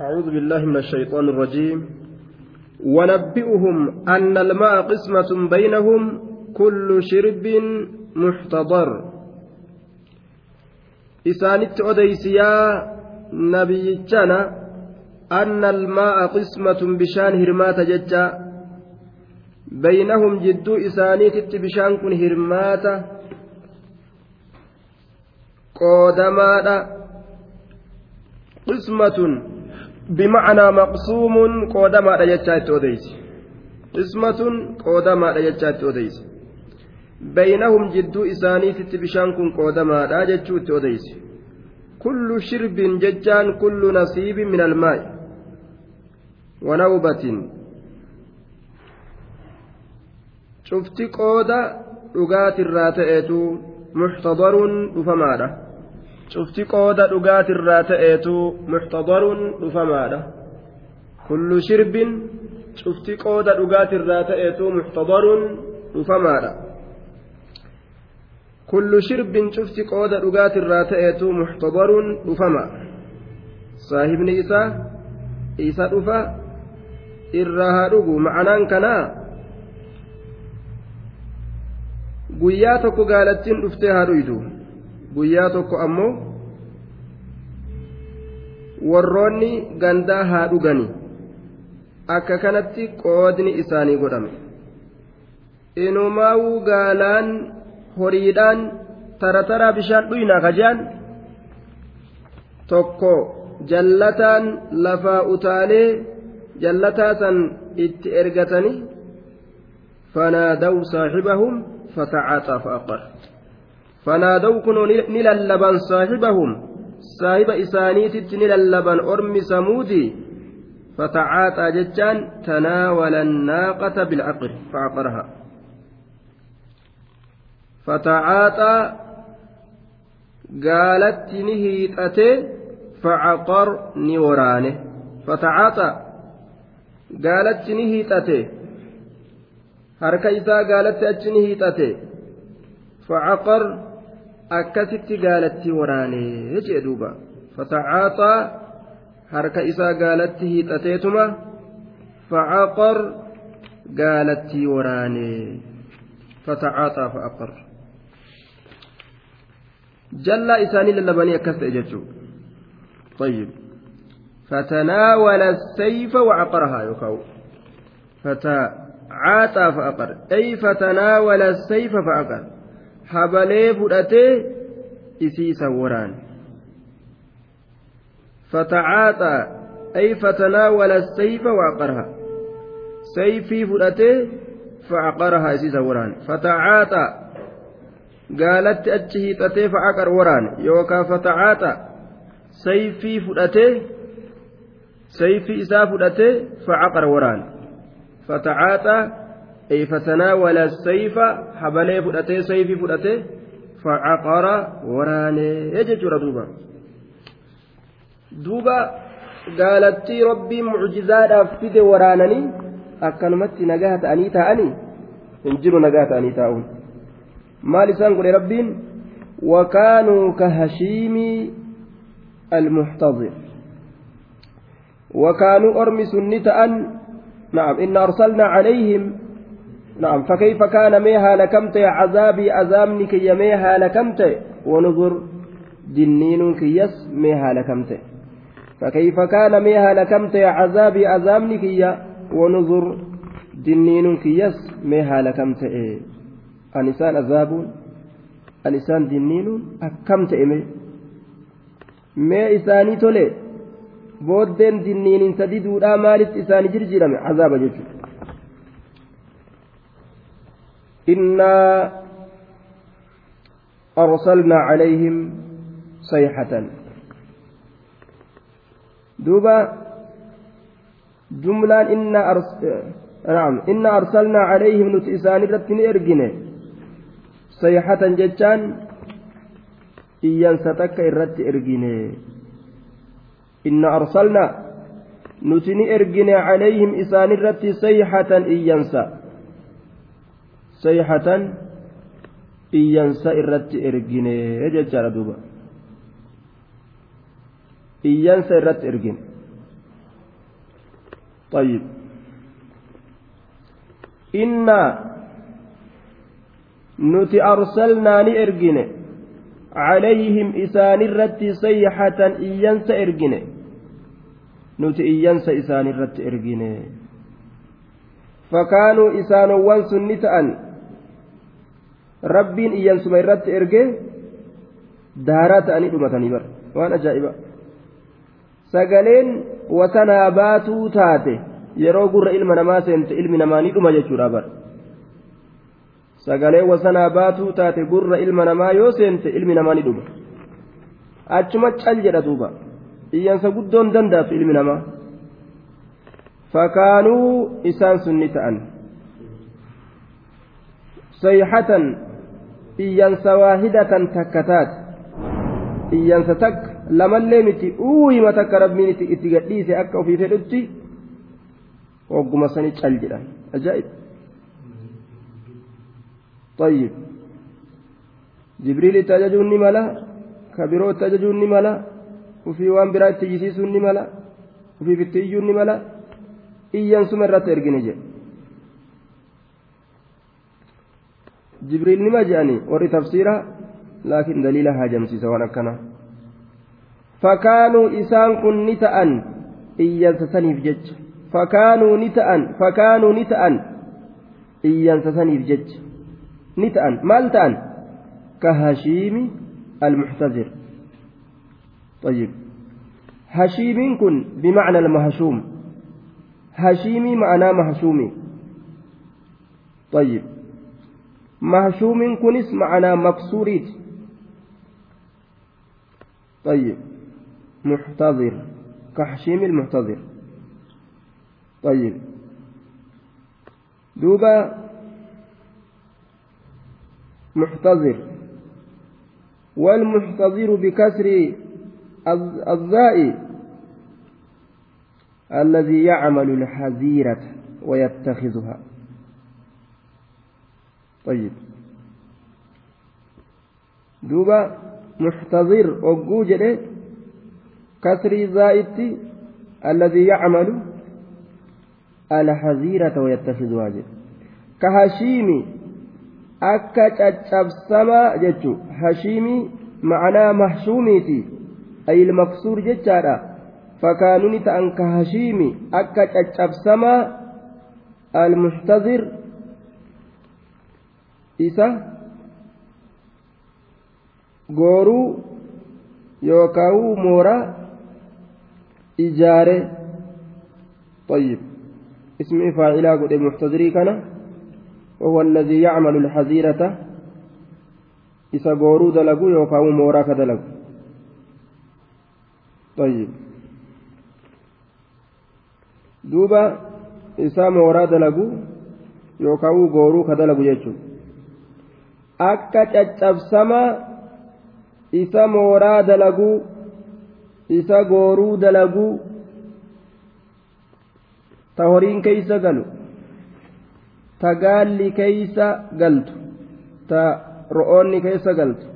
أعوذ بالله من الشيطان الرجيم ونبئهم أن الماء قسمة بينهم كل شرب محتضر إسانت أديسيا نبيتنا أن الماء قسمة بشان هرمات جتا بينهم جدو إسانيت بشان كن هرمات قودمات قسمة بمعنى مقسوم قودما رجتشات أوديس قسمة قودما رجتشات أوديس بينهم جدو إساني تتبشان كن قودما رجتشات أوديس كل شرب ججان كل نصيب من الماء ونوبة شفت قودة dhugaatirraa ta'etu muxtadaruun dhufamaadha cufti qooda dhugaatirraa ta'eetu muxtadaruun dhufamaadha kullu shirbin cufti qooda dhugaatirraa ta'eetu muxtadaruun dhufamaadha kullu shirbin cufti qooda dhugaatirraa ta'eetu muxtadaruun dhufama saahibni isaa isa dhufa irraa haa dhugu ma'anaan kanaa guyyaa tokko gaalattiin dhuftee haa dhuydu guyyaa tokko ammoo warroonni gandaa haa dhugani akka kanatti qoodni isaanii godhame inumaawuu gaalaan horiidhaan tarataraa bishaan dhuynaa kajaan tokko jallataan lafaa utaalee jallataa san itti ergatani fanaadaw saaxibahum fatacaaxaa fa aqar fanaada'u kunoo ni lallaban saahibahum saahiba isaaniititti ni lallaban ormi samuudi fatacaaxaa jechaan tanaawala annaaqata bilcaqri faaqaraha fatacaaxaa gaalatti ni hiixate facaqar ni waraane fatacaaxaa gaalatti ni hiixate harka isaa gaalatti achi ni hiixate facaqar akkasitti gaalatti waraanee jee duuba fatacaaxaa harka isaa gaalatti hiixateetuma facaqar gaalatti waraanee fatacaaxaa facaqar jallaa isaanii lallabanii akkas ta'e jechuudha tayyib فتناول السيف وعقرها يكو فتعاطى فأقر أي فتناول السيف فأقر habalee fudhatee isiisa waraane fatacaaxaa ay fatanaawala sayfa waaqaraha sayfii fudhatee facaqaraha isiisa waraane fatacaaxaa gaalatti achi hiixatee facaqar waraane yookaan fatacaaxaa sayfii fudhatee sayfii isaa fudhatee facaqar waraane fatacaaxaa. أي فتناول السيف حبلي فؤتي سيفي فؤتي فعقر وراني يججر دوبا دوبا قالتي ربي معجزات أفيد ورانني أكنمت نجاة أنيتا أني إنجيل نجاة أنيتا أون ما لسان قل ربي وكانوا كهشيم المحتضر وكانوا أرمس النتأن نعم إن أرسلنا عليهم نعم فكيف كان ميها لكمت عذابي أزامني كي ميها لكمت ونظر جنين كيس ميها لكمت فكيف كان ميها لكمت عذابي أزامني كي ونظر جنين كيس ميها لكمت إيه أنسان أذاب أنسان جنين أكمت إيه mee isaanii tole booddeen dinniinin sadi duudhaa maalitti isaanii jirjirame azaaba jechuudha إنا أرسلنا عليهم صيحة دوبا جملة إنا أرسل نعم إنا أرسلنا عليهم نتئسان رتن إرجنة صيحة ججان إيان ستك إرت إرجنة إنا أرسلنا نتني إرجنة عليهم إسان رتي صيحة إيانسا saihaatan iyansa irratti erginee ajaja aduuba iyansa irratti ergine tayid inna nuti arsalnaani ergine caleeyyim isaani ratti saihaatan iyansa ergine nuti iyansa isaani ratti ergine fakkaannu isaani wansu ni rabbiin iyyansuma irratti ergee daaraa ta'anii dhumatanii bara waan ajaa'ibaa sagaleen wasanaa baatuu taate yeroo gurra ilma namaa seente ilmi namaa ni dhuma jechuudha bara sagaleen wasanaa baatuu taate gurra ilma namaa yoo seente ilmi namaa ni dhuma achuma cal jedha duuba iyyansa guddoon danda'atu ilmi namaa fakaanuu isaan sunni ta'an sayxatan iyyansa waahidatan takka taate iyyansa takka lamallee miti uuyima takka rabbiin itti gadhiise akka ofii fedhutti hogguma sani cal jedha ajaa'ib طيب جبريل تججون ملا كبيرو تججون ملا وفي وان برا تجسيسون ملا وفي بتيجون ملا إيان سمرت إرجنجي jibriil nima je'ani warri tafsiira laakiin daliila haajamsiisa waan akkana fakaanuu isaan kun ni ta'an iyyansasaniif jecha fakaanuu ni ta'an fakaanuu ni ta'an iyyansasaniif jecha ni ta'an maal ta'an ka hashiimi almuxtazir طيب هشيم كن بمعنى المهشوم هشيمي معناه مهشومي طيب mahshuumiin kunis ma'anaa مكسوريت طيب محتضر كحشيم المحتضر طيب دوبا محتضر والمحتضر بكسر الزاء الذي يعمل الحذيرة ويتخذها طيب دوبا محتضر وجوجل كسري زائتي الذي يعمل الحزيرة ويتخذها جد كهشيمي أكا تشابسما جتشو هشيمي معناه محشوميتي أي المكسور جتشارا فكانوني تأن كهشيمي أكا تشابسما المحتضر isa gooruu yookaan mooraa ijaare طيب اسم فاعلة قد محتضري كان وهو الذي يعمل إذا غورو دلقو يوكاو طيب دوبا إذا مورا دلقو يوكاو كدلقو akka caccabsama isa mooraa dalaguu isa gooruu dalaguu ta horiin keeysa galu ta gaalli keeysa galtu ta ro'oonni keessa galtu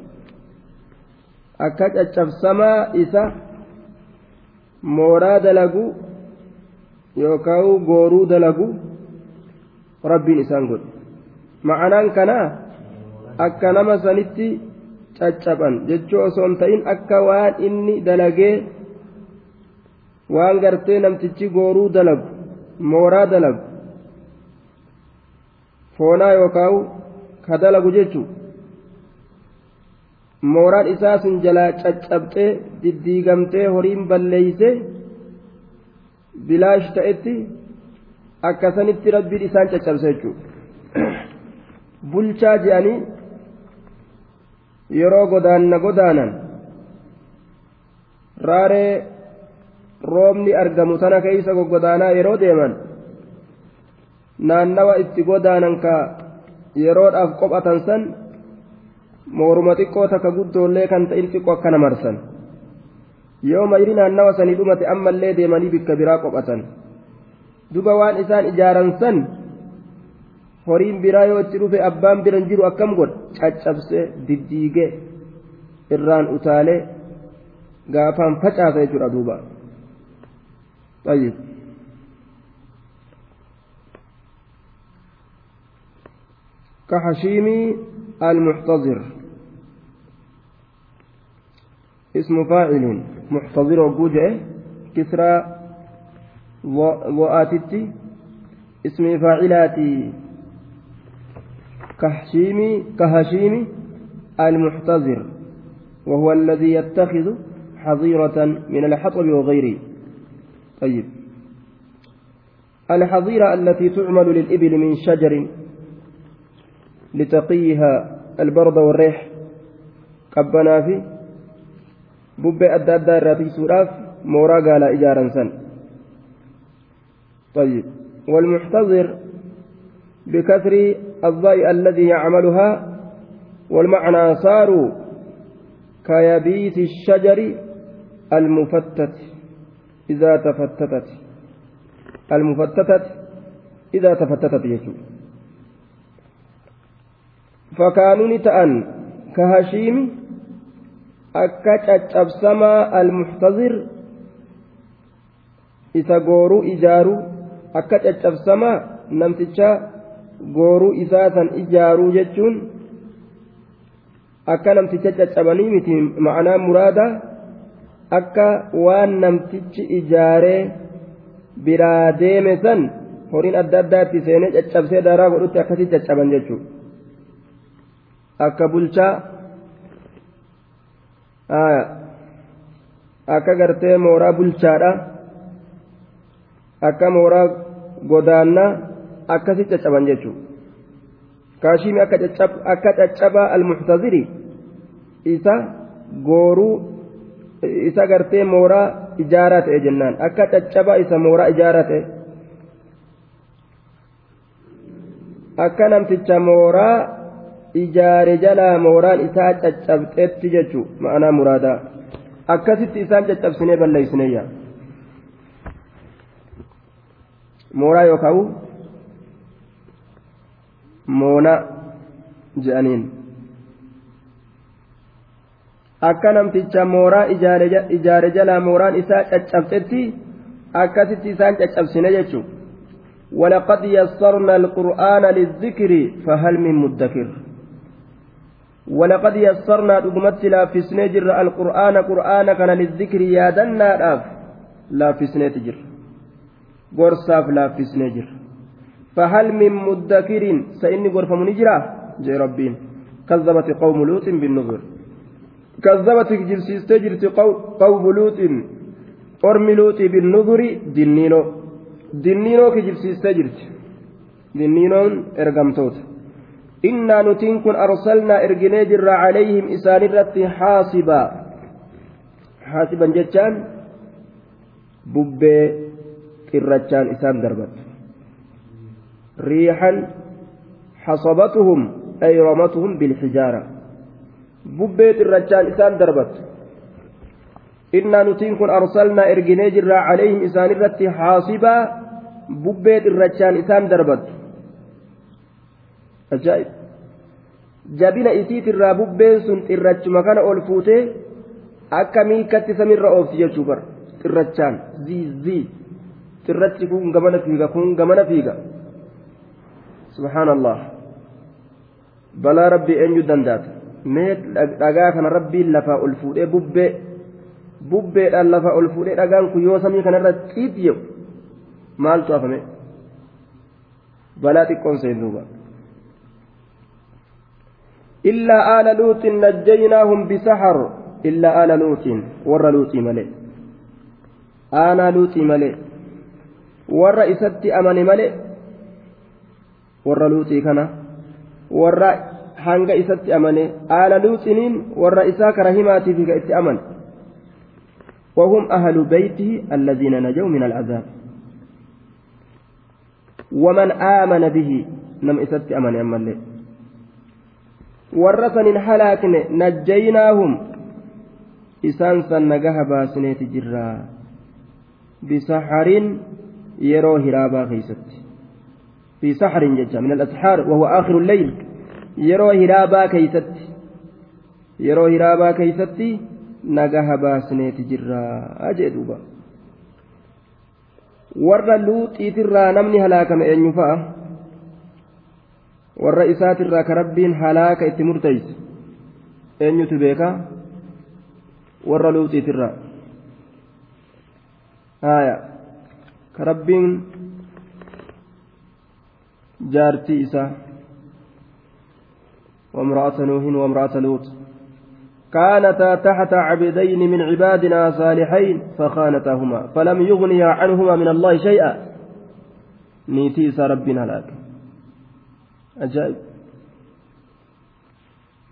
akka caccabsamaa isa mooraa dalagu yookaan gooruu dalagu rabbiin isaan godhe ma'anaan kanaa akka nama sanitti caccaban jechuu osoon ta'in akka waan inni dalagee waan gartee namtichi gooruu dalagu mooraa dalagu foonaa yookaawu ka dalagu jechuudha. mooraan isaa sun jalaa caccabxee diddiigamtee horiin balleeyse bilaash ta'etti sanitti rabbiin isaan caccabsa jechuudha bulchaa je'anii yeroo godaanna godaanan raaree roobni argamu tana keeysa goggodaanaa yeroo deeman naannawa itti godaanan ka yeroodhaaf qophatan san mooruma xiqqoo takka guddoollee kan ta'in xiqqoo akkana marsan yoo mayri naannawa sanii dhumate ammallee deemanii bikka biraa qophatan duba waan isaan ijaaran san horiin biraa yoo itti dhufe abbaan biran jiru akkam godha caccabsee diddiigee irraan utaalee gaafaan facaasa jechuudha duuba كحشيم المحتضر اسم فاعل محتضر وجوجه كسرى وآتتي اسم فاعلاتي كهشيمي كهشيمي المحتضر وهو الذي يتخذ حظيرة من الحطب وغيره طيب الحظيرة التي تعمل للإبل من شجر لتقيها البرد والريح قبنا في بب أدى أدى الراتي سوراف مورا قال إجارا سن طيب والمحتضر بكثر الضيء الذي يعملها والمعنى صاروا كيابيت الشجر المفتت إذا تفتتت المفتتت إذا تفتتت يسوع فكانوا نتأن كهشيم أكتت أبسما المحتضر إذا جورو إجارو أكتت أبسما نمتشا gooruu isaa san ijaaruu jechuun akka namticha caccabanii miti ma'anaa muraada akka waan namtichi ijaaree biraa deeme san horiin adda itti seenee caccabsee daraa godhutti akkasii caccaban jechuudha akka bulchaa akka gartee mooraa bulchaadha akka mooraa godaannaa. akkasi caccaban jechuudha kaashiimi akka caccabaa almuxtaziri isa gooruu isa gartee mooraa ijaaraa ta'e jennaan akka caccabaa isa mooraa ijaaraa ta'e akka namticha mooraa ijaare jalaa mooraan isaa caccabxeetti jechuu ma'anaa muraadaa akkasitti isaan caccabsinee balleeysineeyya mooraa yookaan moona jedhaniin akka namticha mooraa ijaare jalaa mooraan isaa caccabsetti akkasitti isaan caccabsine jechuun ولقد يسرنا القرآن للذكر فهل من مدكر ولقد يسرنا دقمت لا في سنجر القرآن قرآن كان للذكر يا دنا لا في سنجر قرصاف لا في سنجر فهل من مدكر سإني غرفة منجرة جاء ربين كذبت قوم لوط بالنذر كذبت جلسيستجرت قوم لوط أرم لوط بالنذر دنينو دنينو كجلسيستجرت دنينون إرقمتوت إنا نتنكن أرسلنا إرقنيجر عليهم إسان الرت حاسبا حاسبا جتان ببي قرتان إسان دربت ريحا حصبتهم أي رمتهم بالحجارة ببيت الرجال إسان دربت إنا نتينكن أرسلنا إرجني جرا عليهم إسان الرتي حاصبا ببيت الرجال إسان دربت أجائب jabina isiit irraa bubbeen sun xirrachuma kana ol fuutee akka miikatti samirra oofti jechuu bara xirrachaan ziizii xirrachi kun gamana fiiga kun gamana fiiga subhaan allah balaa rabbii eenyu dandaata mee dhagaa kana rabbiin lafaa ol fuudhee bubbee bubbeedhaan lafaa ol fuudhee dhagaan kun yoo samii kanarra xiiddiyo maaltu afame balaa xiqqoon seen duuba illaa aala luuxin najjaynaahum bisahar illaa aala luuxin warra luuxii malee aanaa luuxii malee warra isatti amane malee warra luuxii kana warra hanga isatti amane aala luuxiniin warra isaa kara himaatiif itti وهم أهل بيته الذين نجوا من العذاب ومن آمن به نم إسدت أمن أمن ورثن حلاكن نجيناهم إسان سنقها باسنة جرا بسحر يرو هرابا خيست fi سحر ججا من الأسحار وهو آخر الليل يرو هرابا كيستي يرو هرابا كيستي نجاها باسنيت warra luuxiitirraa namni halaakame eenyu fa'a warra isaatirraa ka rabbiin halaaka itti murteeyse eenyutu beeka warra luuxiitirraa haya ka جارتي إسا وامرأة نوح وامرأة لوط كانتا تحت عبدين من عبادنا صالحين فخانتاهما فلم يغنيا عنهما من الله شيئا نيتي إسا ربنا لك أجائب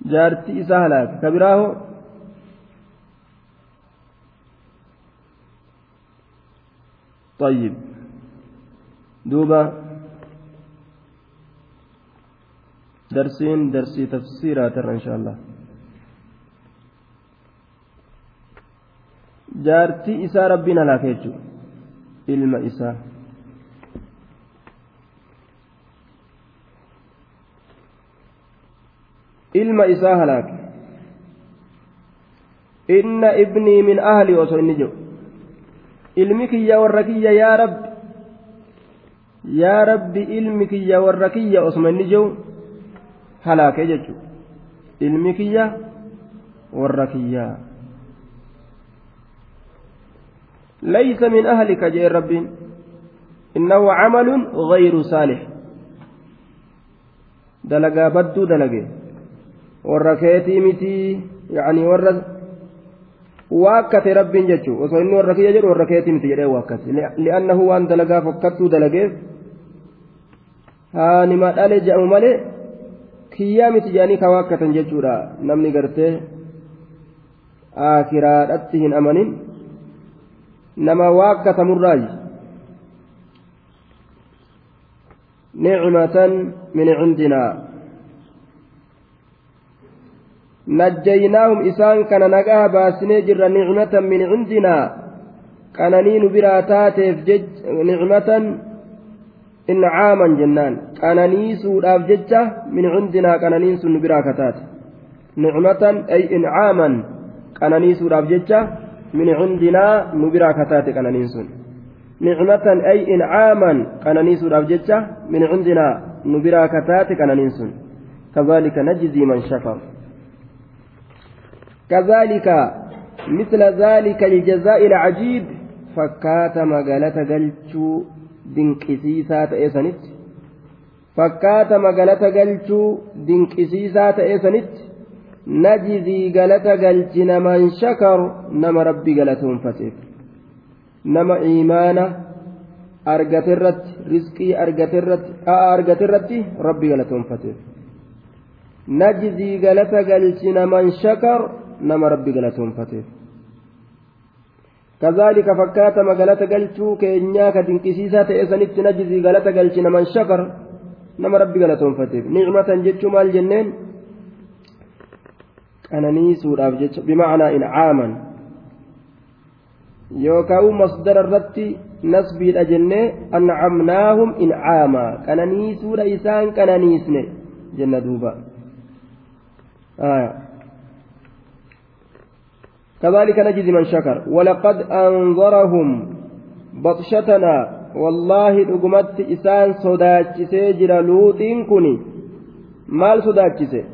جارتي إسا هلاك كبراه طيب دوبا درسين درسي تفسيرها ترى إن شاء الله جارتي إساء ربنا لا كيجو علم إساء علم إساء هلاك إن ابني من أهلي وصو النجو علمك يا وركي يا رب يا رب علمك يا وركي وصو النجو halaakee jechuudha ilmi kiyya warra kiyyaa ليس من أهلك جاء رب إنه عمل غير صالح دلقا بدو دلقا والركيتي متي يعني ورد واكت رب جتشو وصل إنه الركية جر والركيتي متي جر واكت لأنه وان دلقا فكتو دلقا هاني ما ألي جاء مالي kiyyaa miti jaanii ka waakkatan jechuudha namni gartee akiraadhatti hin amanin nama waakkatamurraayi نعمة من عندنا نجيناهم إسان كان نقاه باسني جر نعمة من عندنا كان نين براتاتف نعمة inna caaman jennaan qananiisuudhaaf jecha min cundinaa qananiinsun nu biraa kataate nicmatan ay incaaman qananiisuudhaaf jecha min cundinaa nu biraa kataate qananiinsun nicmatan ay incaaman qananiisuudhaaf jecha min cundinaa nu biraa kataate qananiinsun kazaalika najzii man shakar كذلك مثل ذلك الجزاء العجيب فكات مقالة قلتشو dinqisiisaa ta'e sanitti fakkaatama galata galchuu dinqisiisaa ta'e sanitti najizii galata galchi naman shakaru nama rabbi galatoonfateef nama iimaana argaterratti rizqii argatirratti rabbi galatoonfateef najizii galata galchi naman nama rabbi galatoonfateef كذلك فكات مغلطة قلتو كإنيا كتنكسيسة تأسنت نجزي غلطة قلتنا من شكر نما ربي غلطهم فتيب نعمة جتو مال جنين أنا نيسور أفجتو بمعنى إنعاما يوكاو مصدر الرتي نسبي الأجنة أنعمناهم إنعاما كان نيسور إسان كان نيسني جنة دوبا آه كذلك نجزي من شكر ولقد أنظرهم بطشتنا والله دقمت إسان صداتشسي جلالوت كني مال صداتشسي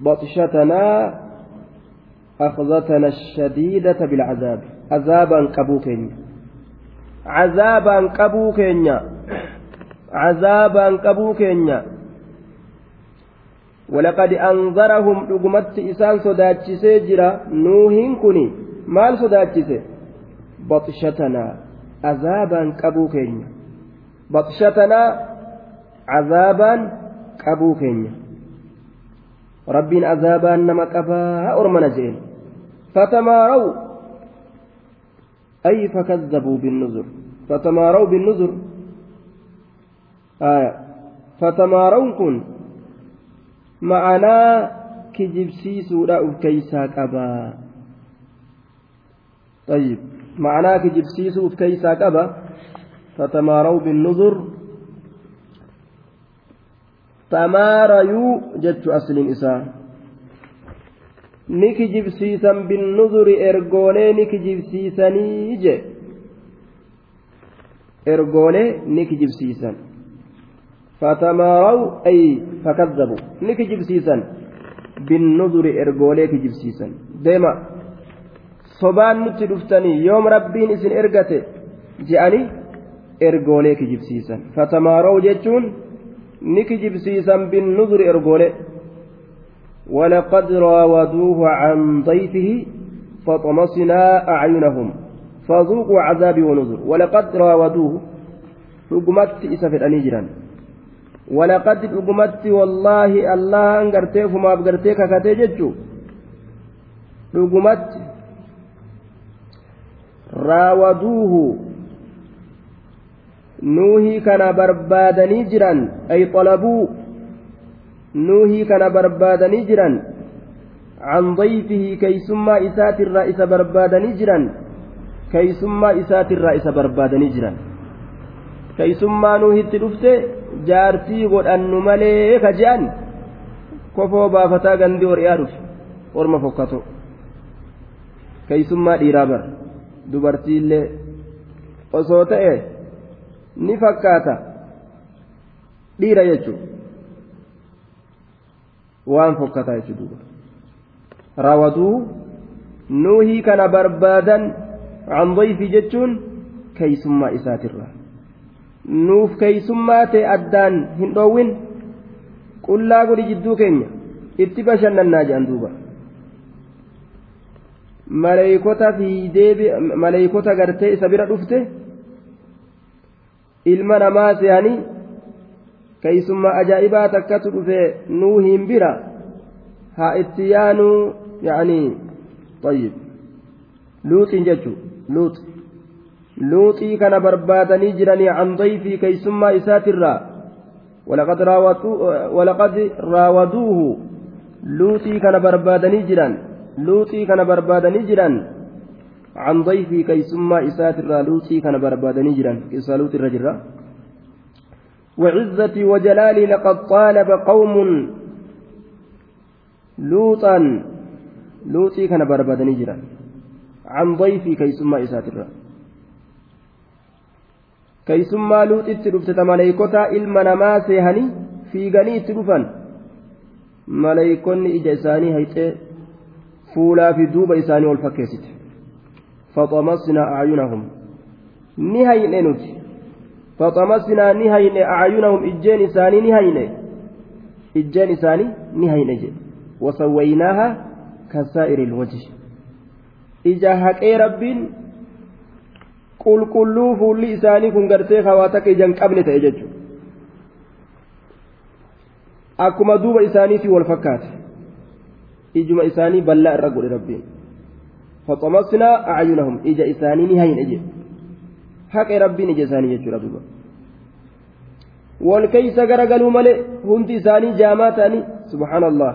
بطشتنا أخذتنا الشديدة بالعذاب عذابا كبوكين عذابا كبوكين عذابا كبوكين ولقد أنظرهم رقمت إسان صداتشسي جرا نوهن كوني مال صداتشسي بطشتنا عذابا كبوكين بطشتنا عذابا كبوكين ربين عذابا نما كفا أرمنا جئين فتماروا أي فكذبوا بالنذر فتماروا بالنذر آية فتماروا كن ma'anaa kijibsiisuudha of keeysaa qaba طيب معناه كجبسيس وفكيسا قبا فتماروا بالنذر تماريو جت أصل إساء نك جبسيسا بالنذر إرغولي نك جبسيسا نيجي إرغولي نك جبسيسا فتماروا أي فكذبوا نك جبسيسا بالنذر إرجوليك جبسيسا ديما صبان نتي يوم ربين إسن إرجته جاني إرجوليك جبسيسا فتماروا جتون نك جبسيسا بالنذر إرجولي ولقد راودوه عن ضيفه فطمسنا أعينهم فذوقوا عذابي ونذر ولقد راودوه رقمت إسا في ولقد دقمت والله الله أنقرتي فما أبقرتي ككتي ججو دقمت راودوه nuuhii kana barbaadanii jiran ay xalabuu nuuhii kana barbaadanii jiran can dayfihi keeysummaa isaatirraa isa barbaadanii jiran keeysummaa isaatirraa isa barbaadanii jiran keeysummaa nuuhitti dhufte jaartii godhannu malee ka je'an kofoo baafataa gandi horiyaa dhufe orma fokkato keeysummaa dhiiraa bar dubartiillee osoo ta'e ni fakkaata dhiira jechuu waan fokkata jechuu duuba raawwatuu nuuhii kana barbaadan can dayfi jechuun keeysummaa isaatirraa nuuf keeysummaa ta'e addaan hin dhoowwin qullaa godhi jidduu keenya itti bashannannaa jedhan duuba maleeykota fiidee maleeykota gartee isa bira dhufte ilma namaa se'anii keeysummaa ajaa'ibaa takkatu dhufe nuu hin bira haa itti yaanuu yaa'anii xayyib luuxiin jechuu luuxi luuxii kana barbaadanii jiranii can dayfii keeysummaa isaatirraa walaqad raawaduuhu luuxii kana barbaadanii jiran luuxii kana barbaadanii jiran can dayfii keeysummaa isaatirraa luuxii kana barbaadanii jiran keessaa luuxi irra jirra وعزتي وجلالي لقد طالب قوم لوطا لوطي كان بربادني جرا عن ضيفي كيسما إساتر kaysummaa luuxitti dhufte ta maleeykotaa ilma namaa seehanii fiiganii itti dhufan maleeykonni ija isaanii hayxee fuulaa fi duuba isaanii ol fakkeessite faxamasnaa acyunahum ni hayne nuti faxamasnaa ni hayne acyunahum ijjeen isaanii ni hayne ijjeen isaanii ni hayne jedhe wasawwaynaaha kasaa'iri ilwaji ija haqee rabbiin qulqulluu fuulli isaanii kun gartee hawaa takka ijaan qabne ta'e jechuudha akkuma duuba isaaniitiin wal fakkaate ijuma isaanii bal'aa irra godhe rabbiin faxamasnaa acyunahum ija isaanii ni hayin ije haqe rabbiin ija isaanii jechuudha duuba wal keeysa garagaluu malee hundi isaanii jaamaa ta'anii subhaanallah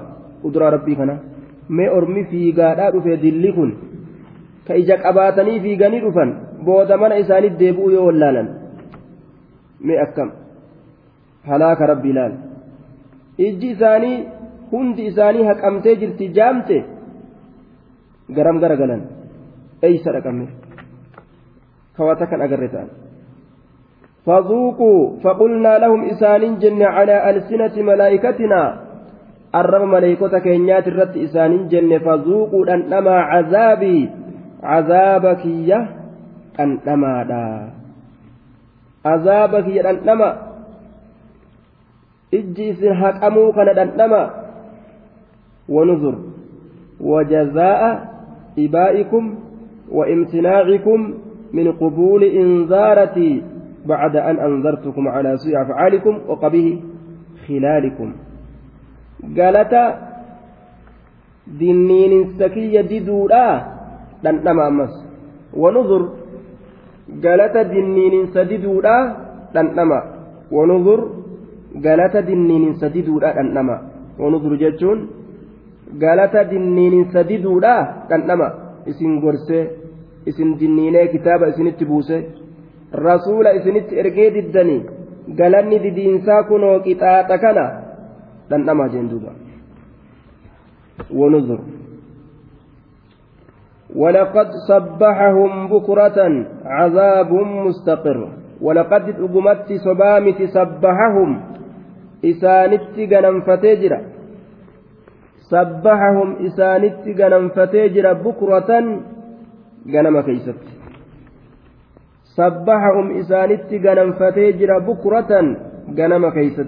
uduraa rabbii kana mee ormi fiigaadhaa dhufee dilli kun ka ija qabaatanii fiiganii dhufan. Booda mana isaanii deebuu yoo wallaalan mi'a kam. Halaaka rabbi laal. Iji isaanii hundi isaanii haqamtee jirti jaamte. Garam gara galan eeyisa dhaqame. Kawaasa kan agarree ta'an. Fazuuqu fa'ulnaa lahuun isaanin jennee cina al-sinati malaayikatinaa arama maleykoo takeenyaa irratti isaanin jennee fazuuqu dhandhama cazaabi cazaabakiyaa. dhandhamaadha azaaba kiyya dhandhama ijji isin haqamuu kana dhandhama wanuzur wajazaa'a ibaa'ikum وامتناعكم من قبول إنذارتي بعد أن أنذرتكم على سوء أفعالكم وقبه خلالكم قالت دنين سكية ددولا لن أمس ونظر galata dinniininsa diduudha dhandhama wanudur galata dinniininsa diduudha dhandhama wanudur jechuun galata dinniininsa diduudha dhandhama isin gorsee isin dinniinee kitaaba isinitti buuse rasuula isinitti ergee diddanii galanni didiinsaa kunoo qixaaxa kana dhandhama jeen wanudur ولقد سبحهم بكرة عذاب مستقر ولقد أقمت صبامت سبحهم إسانت غنم فتجرا سبحهم إسانت غنم فتجرا بكرة غنم كيست سبحهم إسانت غنم فتجرا بكرة غنم كيست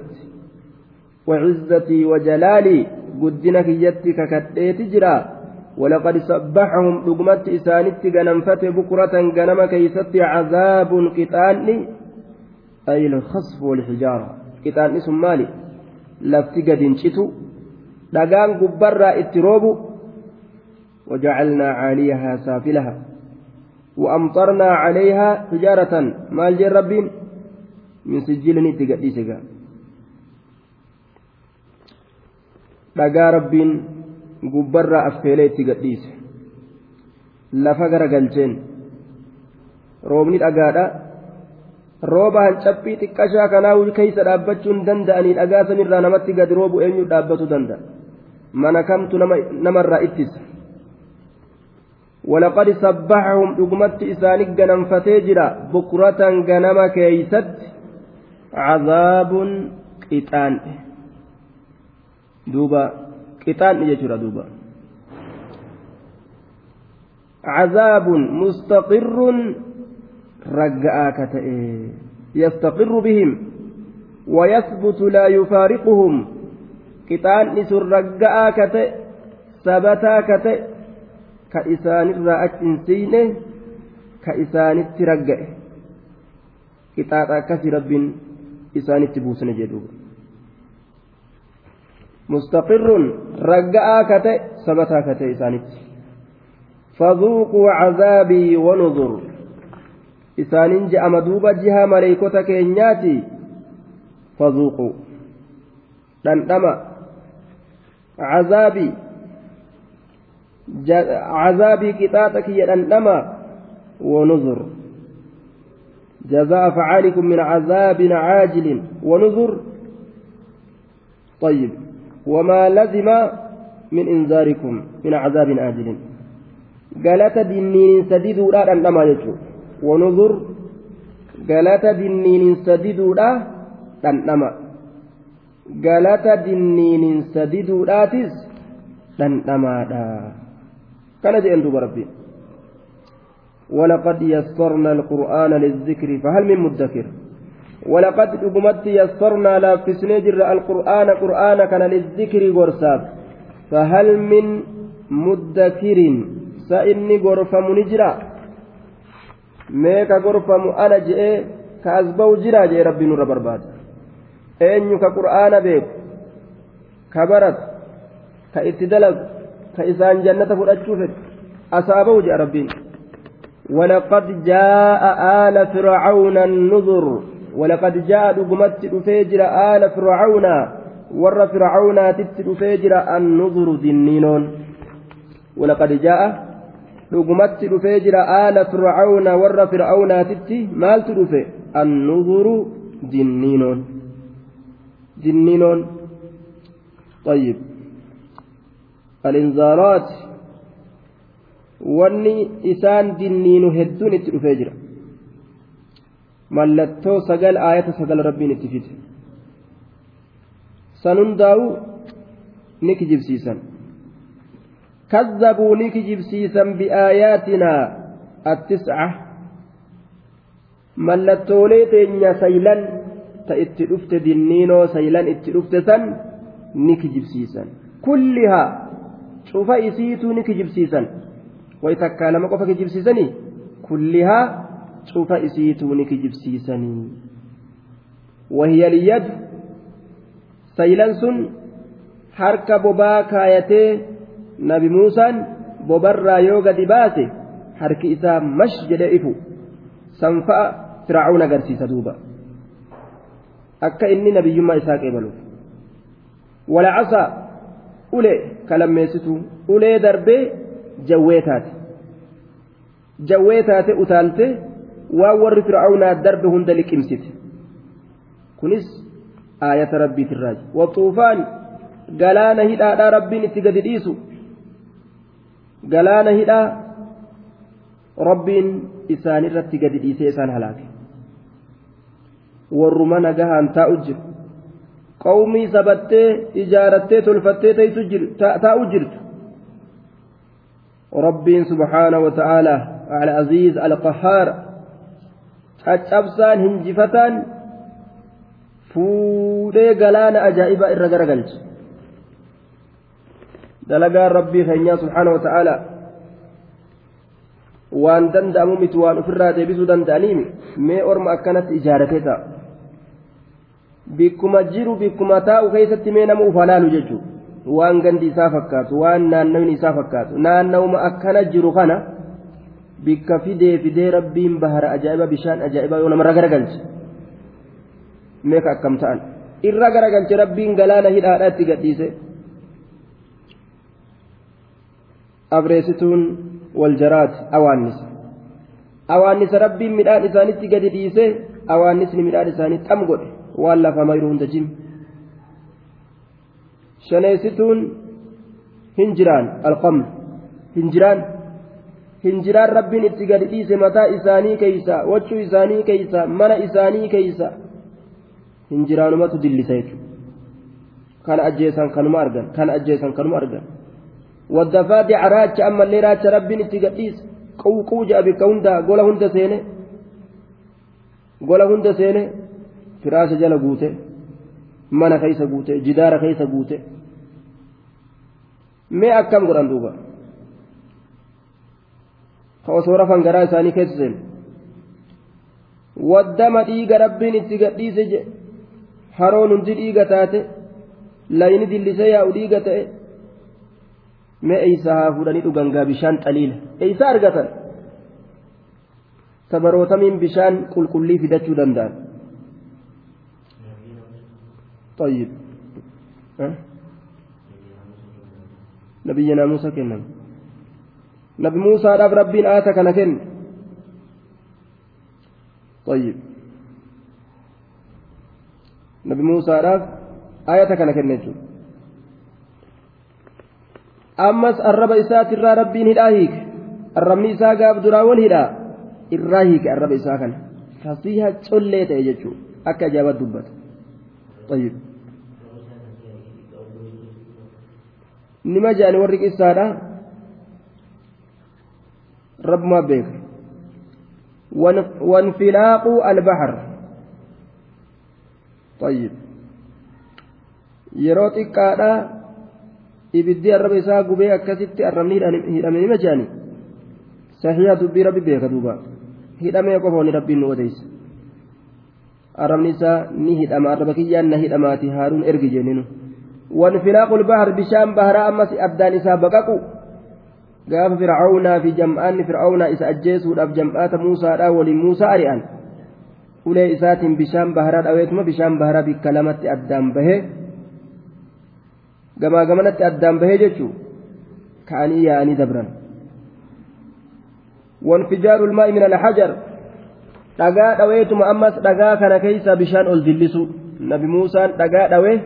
وعزتي وجلالي قدنك يتك كتئت جرا ولقد سبحهم لقمت إسانت جنمفت بكرة جنم كيست عذاب قتالي أي الخصف والحجارة قتالي سمالي لفتقد انشتو لقان قبرة اتروبو وجعلنا عاليها سافلها وأمطرنا عليها حجارة مال جربين من سجلني تقديسك لقى ربين gubbarraa affeelee itti gadhiise lafa gara galcheen roobni dhagaadha rooba hancaphii xiqqashaa kanaa keeysa dhaabbachuun danda'anii dhagaa samiirraa namatti gad roobu eenyu dhaabbatu danda'a mana kamtu namarraa ittisa ولقد سبحهم dhugmatti إسانك جنم jira بكرة ganama كيست عذاب qixaan دوبا qixaanni jechuudha duuba cazaabun mustaqirrun ragga'aa ka ta'e yastaqirru bihim wayasbutu laa yufaariquhum qixaanni sun ragga'aa ka ta'e sabataa ka ta'e ka isaanirraa achi hin siine ka isaanitti ragga'e qixaaxa akkasii rabbiin isaanitti buusne jedhuuba مستقر رجاء كتئ ثبت كتئ إسانت فذوقوا عذابي ونذر إسانين جاء مدوبة جهة مليكوتا كينياتي فذوقوا دندما عذابي عذابي كتاتك يا دندما ونذر جزاء فعالكم من عذاب عاجل ونذر طيب وما لزم من إنذاركم من عذاب آجل galata dinniininsa diduudha dhandhama jechuudha wanuzur galata dinniininsa diduudha dhandhama galata dinniininsa diduudhaatis dhandhamaadha kana jedhen duuba rabbiin ولقد يسرنا القرآن للذكر فهل من مدكر ولقد دبمت يسرنا لا في سنجر القرآن قرآن كان للذكر غرساب فهل من مدكر سإني غرفة منجرة ميكا غرفة مؤنة جئ كأزبو جرا جئ ربي نور برباد أين كقرآن بيك كبرت كإتدلت كإسان جنة فرأت أصابه جئ ربي ولقد جاء آل فرعون النذر ولقد جاء دقمت تفيجر آل فرعون ور فرعون تتفيجر النذر دنينون ولقد جاء dhugumatti dhufee jira aala fircauna warra fircaunaatitti maaltu dhufe annuzuru jinniinoon jinniinoon ayyib alinzaaraat wanni isaan jinniinu hedduun itti dhufee jira mallattoo sagal aayata sagal rabbiin itti fite san hundaa'u ni kijibsiisan kazzabuu ni kijibsiisan bi'aayaatinaa attis'a mallattoolee teenya saylan ta itti dhufte dinniinoo saylan itti dhufte san ni kijibsiisan kullihaa cufa isiitu ni kijibsiisan wayi takkaa lama qofa kijibsiisanii kullihaa cufa isii ni kijibsiisanii wahiya liyadu saylan sun harka bobaa kaayatee nabi muusaan bobarraa yoo gadi baase harki isaa mash jedhee ifu sanfa'a firaa'uun agarsiisa duuba akka inni nabiyyummaa isaa qeebaluuf walacasaa ulee kalammeessitu ulee darbee jawwee taate jawwee taate utaalte. waan warri fir'aawnaa darbe hunda liqimsite kunis aayata rabbiitirraa waxuufaan galaana hidhaadhaa rabbiin itti gadi dhiisu galaana hidhaa rabbiin isaanirratti gadi dhiisee isaan halaake warruma nagahaan taa'u jiru qawmii sabattee ijaarattee tolfattee taa'u jirtu ربي سبحانه وتعالى العزيز القهار caccabsaan hinjifataan fuudhee galaana ajaa'ibaa irra garagalche dalagaan rabbii keenyaa subhaana wata'aalaa waan danda'amu miti waan ofirraa deebisuu danda'aniimi mee orma akkanatti ijaarratee ta'a bikkuma jiru bikkuma taa'u keessatti mee nama ufalaalu jechuudha waan gandi isaa fakkaatu waan naannawni isaa fakkaatu naannawuma akkana jiru kana. bikka fidee fidee rabbiin bahara ajaa'iba bishaan ajaa'ibaa yoo namarra garagalche meeqa akkam ta'an irra garagalche rabbiin galaana hidhaadhaa itti gadhiise wal jaraati awaannisa awaannisa rabbiin midhaan isaanitti gadi dhiise awaannisni midhaan isaanii tam godhe waan lafa mayruu hunda jim shaneessituun hin jiraan alqamr hin jiraan hinjiraan rabbiin itti gadi dhiise mataa isaanii keeysa wachuu isaanii keeysa mana isaanii keeysa hinjiraanumatu dillisa jechuudha kana ajjeesan kanuma argan kana ajjeesan kanuma argan waddafaa dica raacha ammallee raacha rabbiin itti gadhiise qawquu ja'a bikka hunda gola hunda seene gola hunda seene firaasha jala guute mana keeysa guute jidaara keeysa guute mee akkam godhan duuba ka osoo rafan garaa isaanii keessa seenu waddama dhiiga rabbiin itti gadhiise jedhe haroon hundi dhiiga taate layni dillisee yaa'u dhiiga ta'e mee eeysa haa fuudhanii dhugangaa bishaan xaliila eeysa argatan sabarootamiin bishaan qulqullii fidachuu danda'an. طيب أه؟ نبينا موسى كنم Nabi Musaadhaaf Rabbiin ayota kana kenne. Ammas arraba isaatti irraa rabbiin hidhaa hiike arramni isaa gaafa duraawwan hidhaa irraa hiike arraba isaa kana. Taasisaa collee ta'e jechuun akka ajaa'ibaatti dubbatu. Nama jaallu warri qissaadhaa. ربما بيك وانفلاق البحر طيب yeroo xiqqaadha ibiddi arraba isaa gubee akkasitti arrabni hidhame nima jedhani sahiha dubbii rabbi beeka duuba hidhamee qofoonni rabbiin nu odeysa arrabni isaa ni hidhama arraba kiyyaan na hidhamaati haaruun ergi jenninu wanfilaaqul bahar bishaan baharaa ammas addaan isaa baqaqu gaafa fir'aawnaa fi jam'aanni fir'aawnaa isa ajjeesuudhaaf jam'aata muusaadhaa waliin muusaa ari'an ulee isaatiin bishaan baharaa dhaweetuma bishaan baharaa bikka lamatti addaan bahee gamaa gamanatti addaan bahee jechuu ka'anii yaa'anii dabran wanfijaaru ilmaa min alhajar dhagaa dhaweetuma ammas dhagaa kana keeysaa bishaan ol dillisu nabi muusaan dhagaa dhawee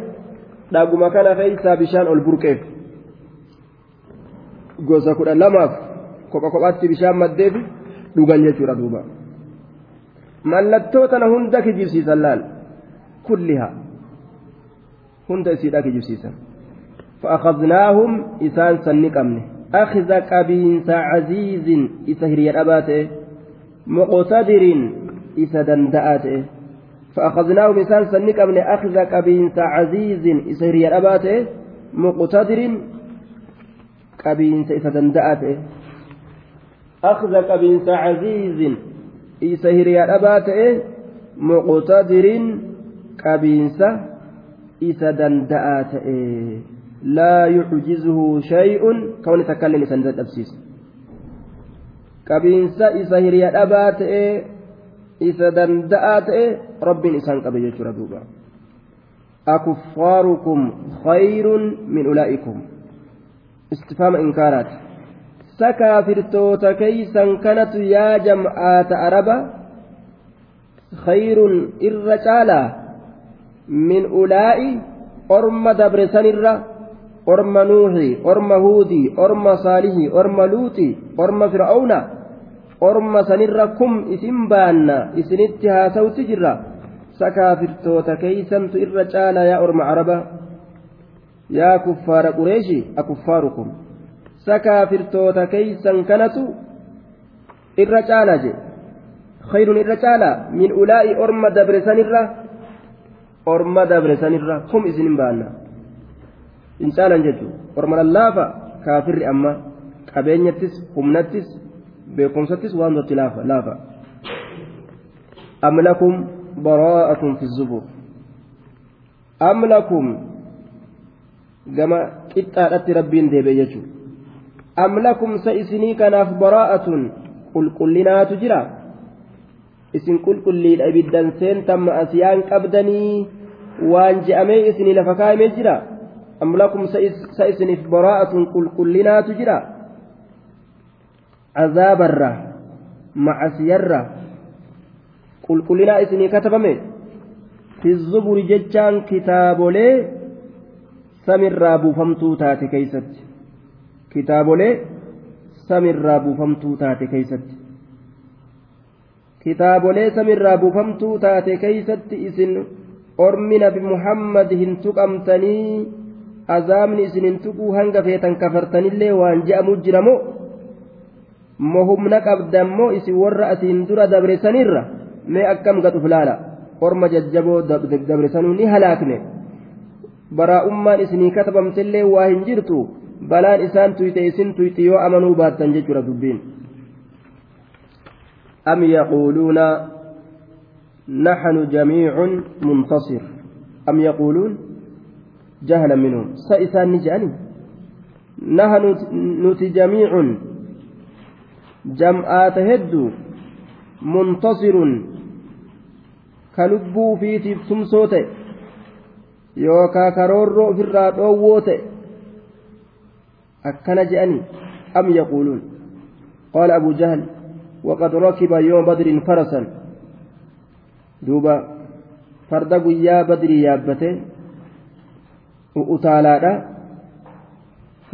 dhaguma kana keeysaa bishaan ol burqeef gosa kudha lamaaf kopha kophaatti bishaan maddeef dhugan jechuudha duuba mallattoo tana hunda kijibsiisan laal kulliha hunda isiidha kijibsiisan فأخذناهم إسان سنقمن أخذ قبينس عزيز إسهري الأبات مقتدر إسدن دأت فأخذناهم إسان سنقمن أخذ قبينس عزيز إسهري الأبات مقتدر qabiinsa isa danda'a ta'e akhza qabiinsa caziizin isa hiriyaa dhabaa ta'e muqtadiriin qabiinsa isa danda'a ta'e laa yucjizuhu shay'un kawni takka illee isa dadhabsiisa qabiinsa isa hiriyaa dhabaa ta'e isa danda'a ta'e rabbiin isaan qabe jechuudha duuba akufaarukum khayrun min ulaa'ikum istifaama inkaaraati sa kaafirtoota keeysan kanatu yaa jam'aata araba khayrun irra caalaa min ulaa'i orma dabre sanirra orma nuuxi orma huudii orma saalihi orma luuxi orma fir'aawna orma sanirra kum isin baanna isinitti haasawutti jirra sa kaafirtoota keeysantu irra caalaa yaa orma araba yaa kuffaara qureeshii akuffaarukum sakaafirtoota keeysan kanatu irra caalaa je khayrun irra caalaa min ulaa'i orma dabre sanirra orma dabre sanirra kum isinin baanna hin caalan jechuu orma lallaafa kaafirri amma qabeenyattis humnattis beekumsattis waan tokko laafa laafa am lakum baraa'atun fi zubur am lakum gama qixxaadhatti rabbiin deebi'e jechuudha am lakumsa isinii kanaaf baraa'atun qulqullinaatu jira isin qulqulliidha ibiddan seentamma asiyaan qabdanii waan je'amee isinii lafa kaa'amee jira am lakumsa isiniif baraa'atun qulqullinaatu jira azaabarra macasiyarra qulqullinaa isinii katabame fi zuburi jechaan kitaabolee. samirraa buufamtuu taate kitaabolee samirraa buufamtuu taate keeysatti kitaabolee samirraa buufamtuu taate keeysatti isin ormi nabi muhammad hin tuqamtanii azaamni isin hin tuquu hanga feetan kafartanillee waan je'amu jira moo mohumna qabdammoo isin warra asiin dura dabresanirra mee akkam gadhuf laala orma jajjaboo dabresanuu ni halaakne baraa'ummaan isinii katabamtellee waa hin jirtu balaan isaan tuyte isin tuyte yoo amanuu baattan jechuudha dubbiin am yaquuluuna naxnu jamiicun muntasir am yaquuluun jahla minhum sa isaan ni je'ani naxnu nuti jamiicun jam'aata hedduu muntasirun ka lubbuu fiitiif tumsoo ta'e yookaa karoorroo ofirraa dhoowwoo ta'e akkana je'anii am yaquuluun qaala abu jahal waqad rakiba yooma badriin farasan duuba farda guyyaa badrii yaabbate u'utaalaadha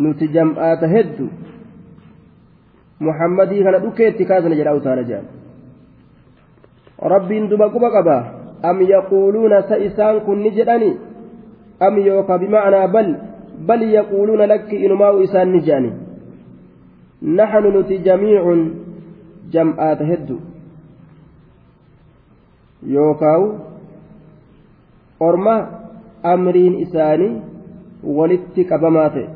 nuti jam'aata heddu muhammadii kana dhukeetti kaasna jedha utaala jedhan rabbiin duba quba qaba am yaquuluuna sa isaan kun ni jedhanii أم يوكا بمعنى بل بل يقولون لك إنما إسان نجاني نحن نتي جميع جمعات هدو يوكاو أرما أمرين إساني ولدت كبماتي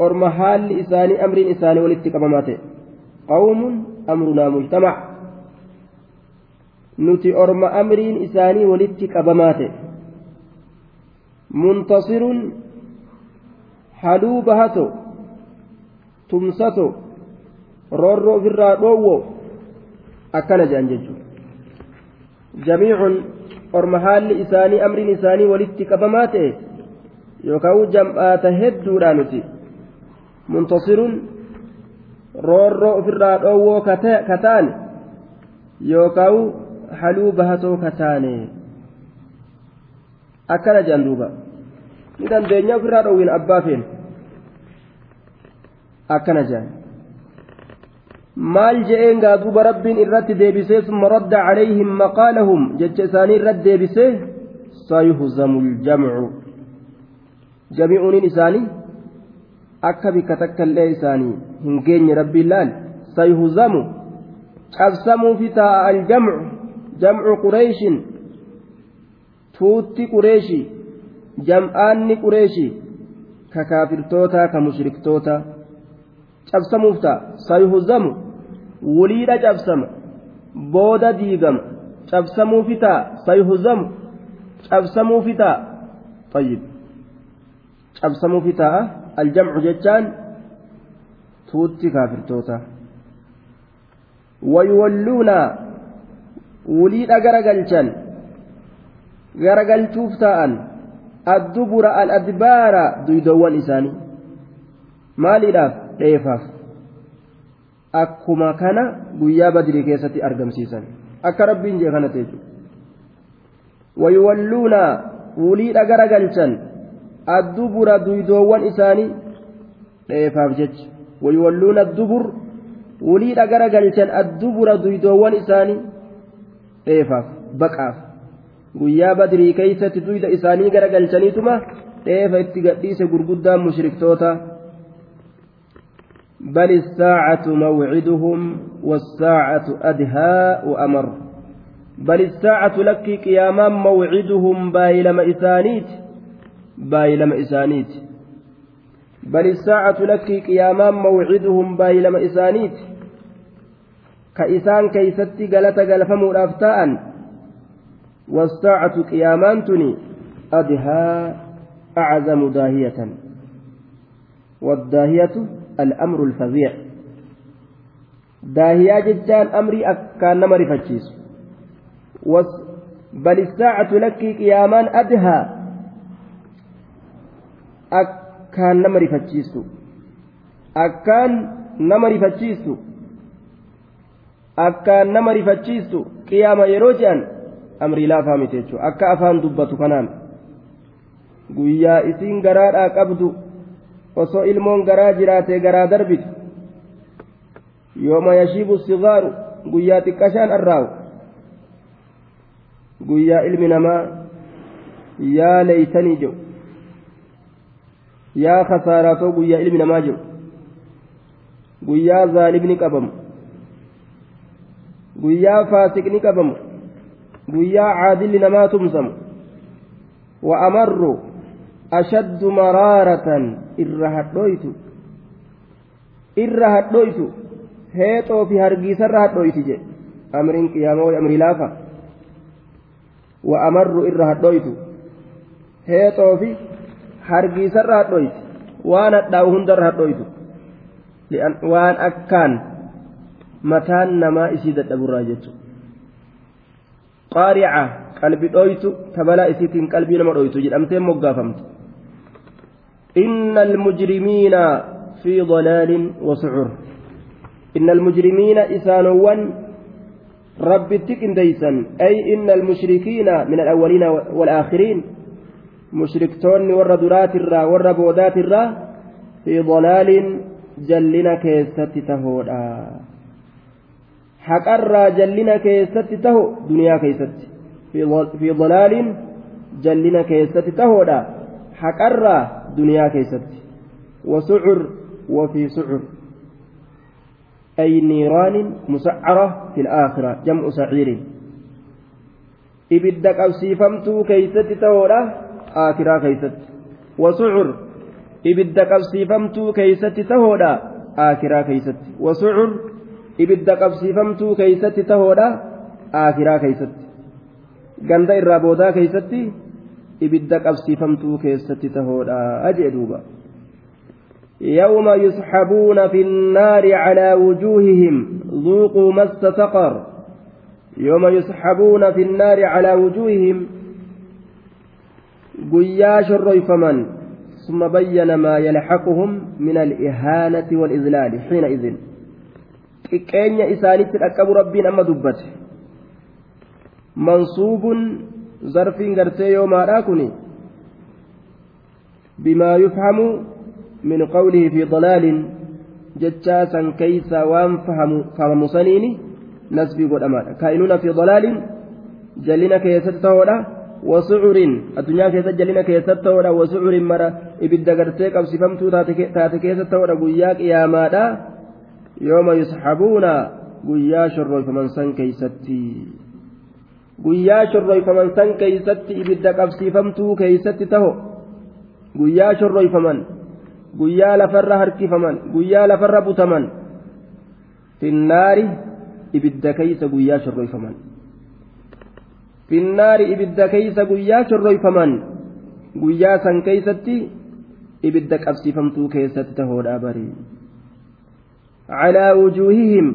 أرما حال إساني أمرين إساني ولدت كبماتي قوم أمرنا مجتمع nuti orma amriin isaanii walitti qabamaa ta'e muntasirun haluu bahato tumsato roorroo ofirraa dhoowwo akkana jedhan jechuudha jamiicun orma haalli isaanii amriin isaanii walitti qabamaa ta'e yookaan jam'aata hedduudhaa nuti muntasirun roorroo ofirraa dhoowwoo ka ta'an yookaan haluu bahatoo kataane akkana jedhan duuba ni dandeenya ofirraa dhoowwin abbaa feen akkana jedhan maal je'een gaa duuba rabbiin irratti deebisee summa radda calayhim maqaalahum jecha isaanii irratti deebisee sayuhzamu ljamcu jami'uuniin isaanii akka bikka takka illee isaanii hin geenye rabbiin laal sayuhzamu cabsamuufi taa'a aljamcu jamcu qureeshin tuutti qureeshi jam'aanni qureeshi ka kaafirtootaa ka mushriktootaa cabsamuuf ta'a sayuhuzamu waliidha cabsama booda diigama cabsamuufi ta'a sayuhuzamu cabsamuufi ta'a طيب cabsamuufi ta'a aljamcu jechaan tuutti kaafirtoota wayuwalluuna wuliidha gara galchuuf taa'an addubura al-adbaara duydoowwan isaanii maaliidhaaf dheefaaf akkuma kana guyyaa badrii keessatti argamsiisan akka rabbiin jee kana ta'e wayuwalluuna wuliidha garagalchan addubura duydoowwan isaanii dheefaaf jecha wayuwalluuna addubur wuliidha galchan addubura duydoowwan isaanii dheefaaf baqaaf guyyaa badrii keeysatti duyda isaanii garagalchaniituma dheefa itti gadhiise gurguddaan mushriktoota بل الساعة موعدهم والساعة أدهى وأمر بل الساعة لك قياما موعدهم بايلم إسانيت بايلم إسانيت بل الساعة لك قياما موعدهم بايلم إسانيت ka isaan keeysatti galata galfamuudhaaf ta'an wasaacatu qiyaamaan tuni adhaa aczamu daahiyatan waddaahiyatu al'amru alfaziic daahiyaa jechaan amrii akkaan nama rifachiisu بل الساعة لك قياما أدهى أكان نمر فتشيسو أكان نمر فتشيسو akkaan nama rifachiistu qiyaama yeroo je'an amrii laafaa miti jechuudha akka afaan dubbatu kanaan guyyaa isiin garaadhaa qabdu osoo ilmoon garaa jiraatee garaa darbitu yooma yashiibu sigaaru guyyaa xiqqashaan arraawu guyyaa ilmi namaa yaa leeytanii jedhu yaa khasaaraa too guyyaa ilmi namaa jedhu guyyaa zaalimni qabamu guyyaa faasiqni qabamu guyyaa caadilli namaa tumsamu wa amarru ashaddu maraaratan irra hadhooytu irra hadhooytu heexoo fi hargiisarra hadhooyti jedhe amriin qiyaamoo amrii laafa wa amarru irra hadhooytu heexoo fi hargiisarra hadhooyti waan hadhaa'u hundarra hadhooytu waan akkaan mataan namaa isii dadhaburraa jechuudha qaarica qalbi dhoytu tabalaa isiitiin qalbii nama dhoytu jedhamtee moggaafamte inna almujrimiina fi dalaalin wasucur inna almujrimiina isaanowwan rabbitti qindeeysan ay inna almushrikiina min alawwaliina waalaakhiriin mushriktoonni warra duraatirraa warra boodaatirraa fi dalaalin jallina keessatti tahoodha haqarraa jallina keessatti taho duniyaa keessatti fi dalaaliin jallina keessatti tahoodha haqarraa duniyaa keessatti wasucur وفي سعر أي نيران مسعرة في الآخرة جمع سعير إبدك أبسيفمت كيست تورة آخرة كيست وسعر إبدك أبسيفمت كيست تورة آخرة كيست وسعر ibidda qabsiifamtuu keeysatti tahoodha aakiraa keeysatti ganda irraa boodaa keeysatti ibidda qabsiifamtuu keessatti tahoodha jee duuba يوم يسحبون في النار على وجوههم ذوقوا مس سقر يوم يسحبون في النار على وجوههم قياش الريفمن ثم بين ما يلحقهم من الإهانة والإذلال حينئذ xiqqeenya isaanitti dhaqqabu rabbiin amma dubbate mansuubun zarfiin gartee yoomaadhaa kun bimaa yufhamu min qawlihi fi dalaalin jechaa san keeysaa waan fahamu saniin nasbii godhamaadha kaa'inuuna fi dalaalin jalina keessatti ta'oodha wasucurin addunyaa keessatti jalina keessatti ta'oodha wasucurin mara ibidda gartee qabsifamtuu taate keessatti ta'oodha guyyaa qiyaamaadhaa yooma yusxabuuna guyyaa shorroyfaman san keeysatti guyyaa shorroyfaman san keeysatti ibidda qabsiifamtuu keeysatti taho guyyaa shorroyfaman guyyaa lafarra harkifaman guyyaa lafarra butaman finnaari ibidda keeysa guyyaa shorroyfaman finnaari ibidda keeysa guyyaa shorroyfaman guyyaa san keeysatti ibidda qabsiifamtuu keessatti tahoodhaa barii calaa wujuuhihim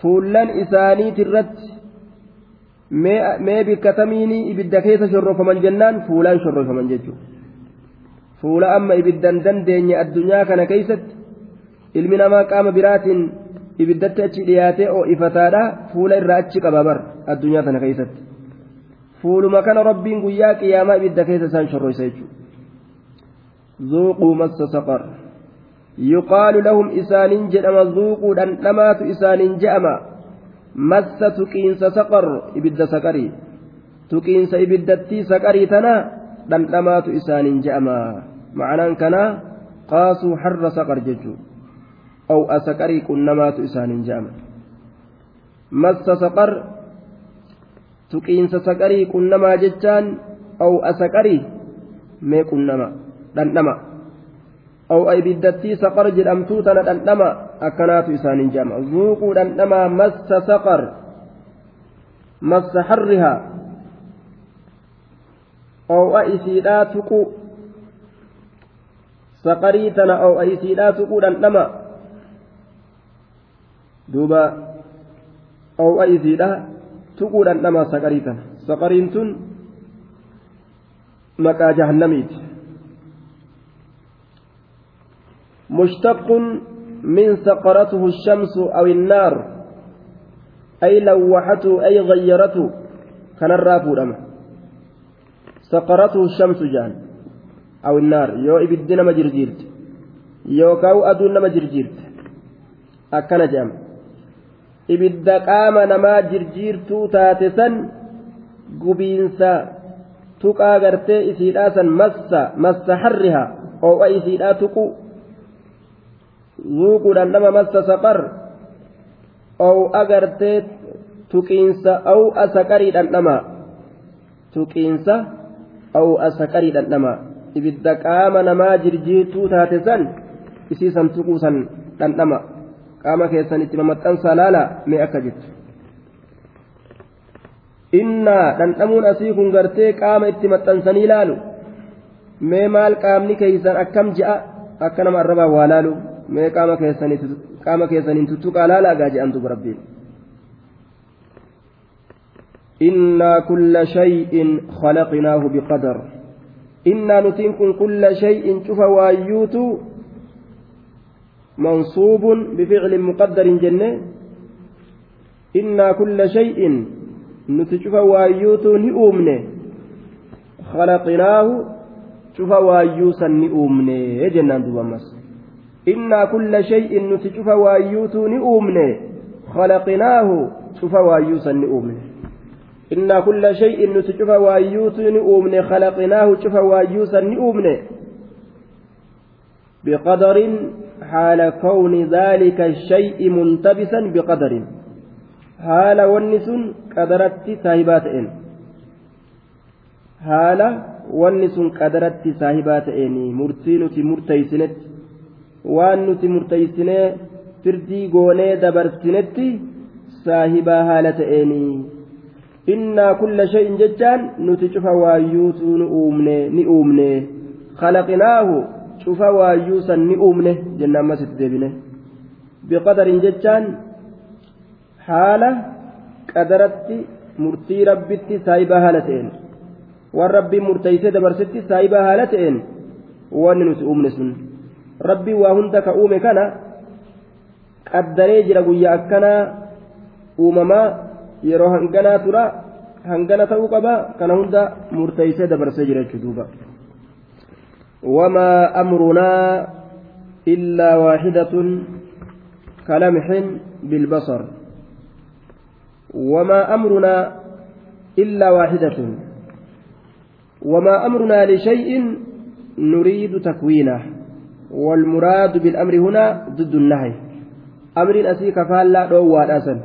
fullan isaanii irratti mee bikkatamiini ibidda keessa shorrofaman jennaan fuulaan shorrofaman jechuudha fuula amma ibiddan dandeenye addunyaa kana keessatti ilmi namaa qaama biraatiin ibiddatti achi dhiyaatee oo ifataadha fuula irraa achi qaba bar addunyaa kana keessatti fuuluma kana rabbiin guyyaa qiyaamaa ibidda keessa isaan shorroysa jechuudha zuuquu massa saqar. yuqaalu lahum isaaniin jedhama zuuquu dhandhamaatu isaaniin je'ama massa tuqiinsa saqar ibidda saqarii tuqiinsa ibiddattii saqarii tana dhandhamaatu isaaniin je'ama ma'anaan kanaa qaasuu harra saqar jechuu aw'a saqarii qunnamaatu isaaniin je'ama massa saqar tuqiinsa saqarii qunnamaa jechaan aw'a saqarii mee qunnama dhandhama أو أي بدتي سقر جلمتو تنا أنما أكنات إسان جمع ذوقوا أنما مس سقر مس حرها أو أي سيداتك saqarii tana oo'ayi siidhaa tuquu dhandhama duuba oo'ayi siidhaa tuquu dhandhama saqarii tana saqariin tun maqaa jahannamiiti مشتق من سقرته الشمس أو النار أي لوحته أي غيرته كان الرافور أما سقرته الشمس جان أو النار يو إبدنا ما جرجيرت يو كاو أدونا ما جرجيرت أكنا جام إبدا قام نما جرجيرتو تاتسا قبينسا تقا غرتي إسيراسا مسا مسا حرها أو أي إسيرا تقو zuuquudhaan dhandhama massa saqar ow agartee tuqiinsa ow qarii dhandhama tuqiinsa asa qarii dhandhama ibidda qaama namaa jirjirtuu taate san isiisan san dhandhama qaama keessan itti mamaxxansaa laalaa mee akka jirtu innaa dhandhamuun asii kun gartee qaama itti maxxansanii laalu mee maal qaamni keeysan akkam ja'a akka nama arrabaa waa laalu mee qaama keessaniin tuttuqaa laalaagaa jedhantu rabbiin إنا كل شيء خلقناه بقدر إنا نتنكم كل شيء شوف وايوت منصوب بفعل مقدر جنة إنا كل شيء نتشوف وايوت نؤمن خلقناه شوف وايوسا نؤمن جنان دوامس innaa kulla shay'in nuti cufa waayyuutuu ni uumne khalaqinaahu cufa waayyuusan ni uumne innaa kulla shay'in nuti cufa waayyuutuu ni uumne khalaqinaahu cufa waayyuusan ni uumne biqadarin haala kawni daalika shay'i muntabisan biqadarin haala wanni sun qadaratti saahibaa ta'een haala wanni sun qadaratti saahibaa ta'een murtii nuti murteeysinetti waan nuti murteeysinee firdii goonee dabarsinetti saahibaa haala ta'eenii innaa kulla hin jechaan nuti cufa waayyuutu ni uumne ni uumne khalaqinaahu cufa san ni uumne jenna ammas itti deebine hin jechaan haala qadaratti murtii rabbitti saahibaa haala ta'een waan rabbii murteeysee dabarsitti saahibaa haala ta'een wanni nuti uumne sun rabbii waa hunda ka uume kana qaddaree jira guyyaa akkanaa uumamaa yeroo hanganaa tura hangana ta'uu qaba kana hunda murteeysee dabarsee jira jechuu duuba wamaa amrunaa illaa waaxidatun kalamxin bilbasar wamaa amrunaa illaa waaxidatun wamaa amrunaa lishay'in nuriidu takwiinah والمراد بالأمر هنا ضد النهي أمر أسي كفالة دوا أسن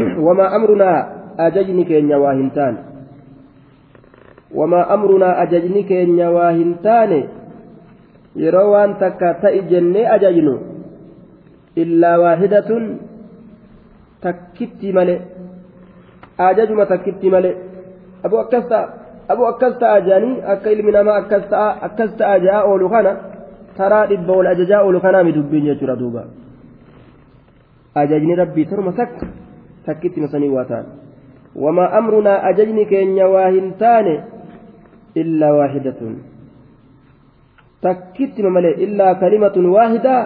وما أمرنا أججني كين واهنتان وما أمرنا أججني كين واهنتان يروان تكا تأجني أججنو إلا واحدة تكتي ملئ أججم تكتي ملئ أبو أكستا abuu akkas ta'a jedhanii akka ilmi namaa akkas ta'a akkas ta'a ja'a oolu kana taraa dhibba wal ajajaa oolu kanaa midubbiin jechuudha duuba ajajni rabbii torma takka takkitti masanii waa ta'an wamaa amrunaa ajajni keenya waa hin taane illaa waahidatun takkitti malee illaa kalimatun waahidaa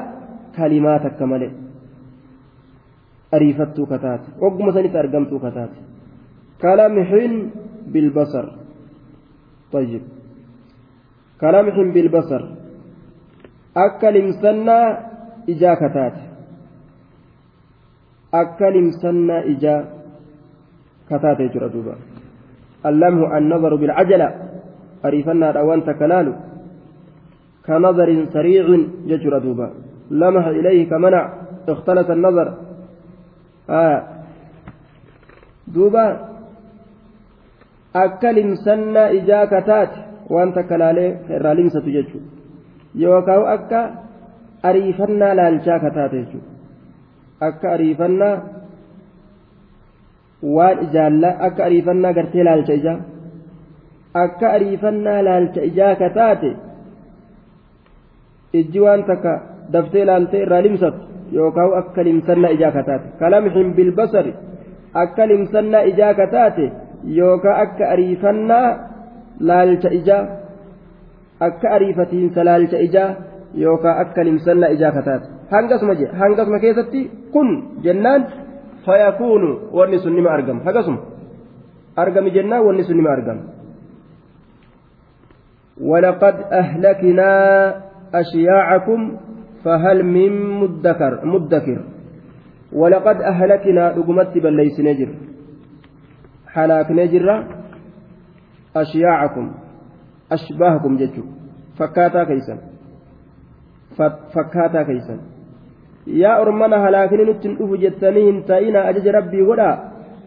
kalimaa takka malee ariifattuu kataate ogguma sanitti argamtuu kataate kalaam hin bilbasar. طيب كلامح بالبصر أكا لمسنا إجا كتات أكا لمسنا إجا كتات يجرى دوبا اللمح النظر بالعجلة أريفنا الأوان تكلال كنظر سريع يجرى دوبا لمح إليه كمنع اختلط النظر آه دوبا akka limsannaa ijaa kataate waan takka laalee irraa limsatu jechuudha yookaan akka ariifannaa laalchaa kataate jechuudha akka ariifannaa waan ijaallaa akka ariifannaa gartee laalcha ijaa akka ariifannaa laalcha ijaa kataate ijji waan takka daftee laaltee irraa limsatu yookaan akka limsannaa ijaa kataate kalamxin bilbasari akka limsannaa ijaa kataate. yookaan akka ariifannaa laalcha ijaa akka ariifatiinsa laalcha ijaa yookaan akka nimsannaa ijaa kataate hangasuma je hangasuma keessatti kun jennaan fayakuunu wanni sun nima argama hagasuma argami jennaan wanni sun nima argama. ولقد أهلكنا أشياعكم فهل من مدكر مدكر ولقد أهلكنا رقمت بل ليس نجر halaaknee jirra ashyaacakum ashbaahakum jechuun fakkaataa keessan fakkaataa keessan yaa ormana halaakni nutti hin dhufu jettanii hin ta'ina ajaja rabbii godhaa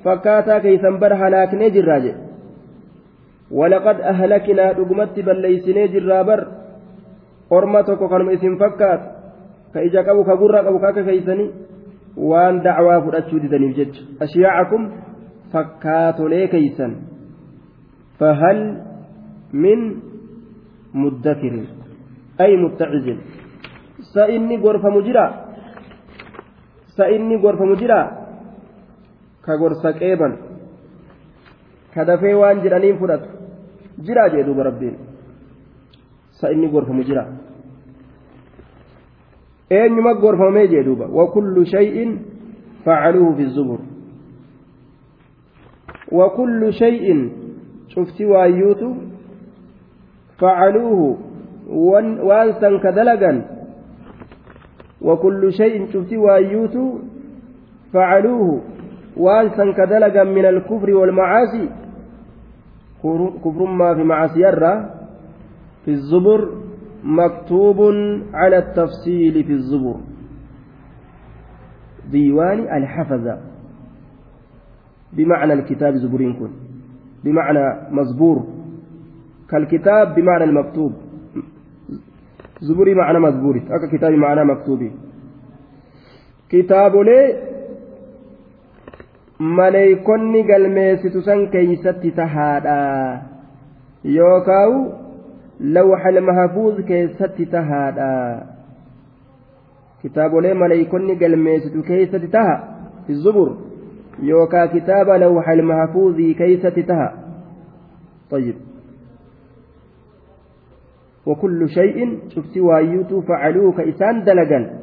fakkaataa keessan bara halaaknee jirraa jedhe walaqad ahlakinaa dhugumatti balleeysinee jirraa bar orma tokko kanuma isin fakkaatu ka ija qabu ka gurra qabu ka akka keessanii waan dacwaa fudhachuu didaniif jecha ashyaacakum fakkaatolee keeysan fahal min muddakirin ay muttacizin sa inni gorfamu jira sa inni gorfamu jira ka gorsa qeeban ka dafee waan jedhaniin fudhatu jira jee duuba rabbiin sa inni gorfamu jira eenyuma gorfamee jee duuba wakullu shay'in facaluuhu fi zubur وكل شيء شفتي وايوتو فعلوه وانسا كدلقا وكل شيء شفتي وايوتو فعلوه وانسا كدلقا من الكفر والمعاصي كفر ما في معاصي في الزبر مكتوب على التفصيل في الزبر ديوان الحفظة بمعنى الكتاب زبرين كن بمعنى مزبور كالكتاب بمعنى المكتوب زبري معنى مزبور أكا كتاب معنى مكتوبي kitaabolee maleeykonni galmeessitu san keeysatti tahaadha yookaawu lawxal mahafuuz keessatti tahaadha kitaabolee maleeykonni galmeessitu keeysatti taha izubur يوكا كتاب لوح المحفوظ كيسة تها طيب وكل شيء شفتي وايوت فعلوك إسان دلقا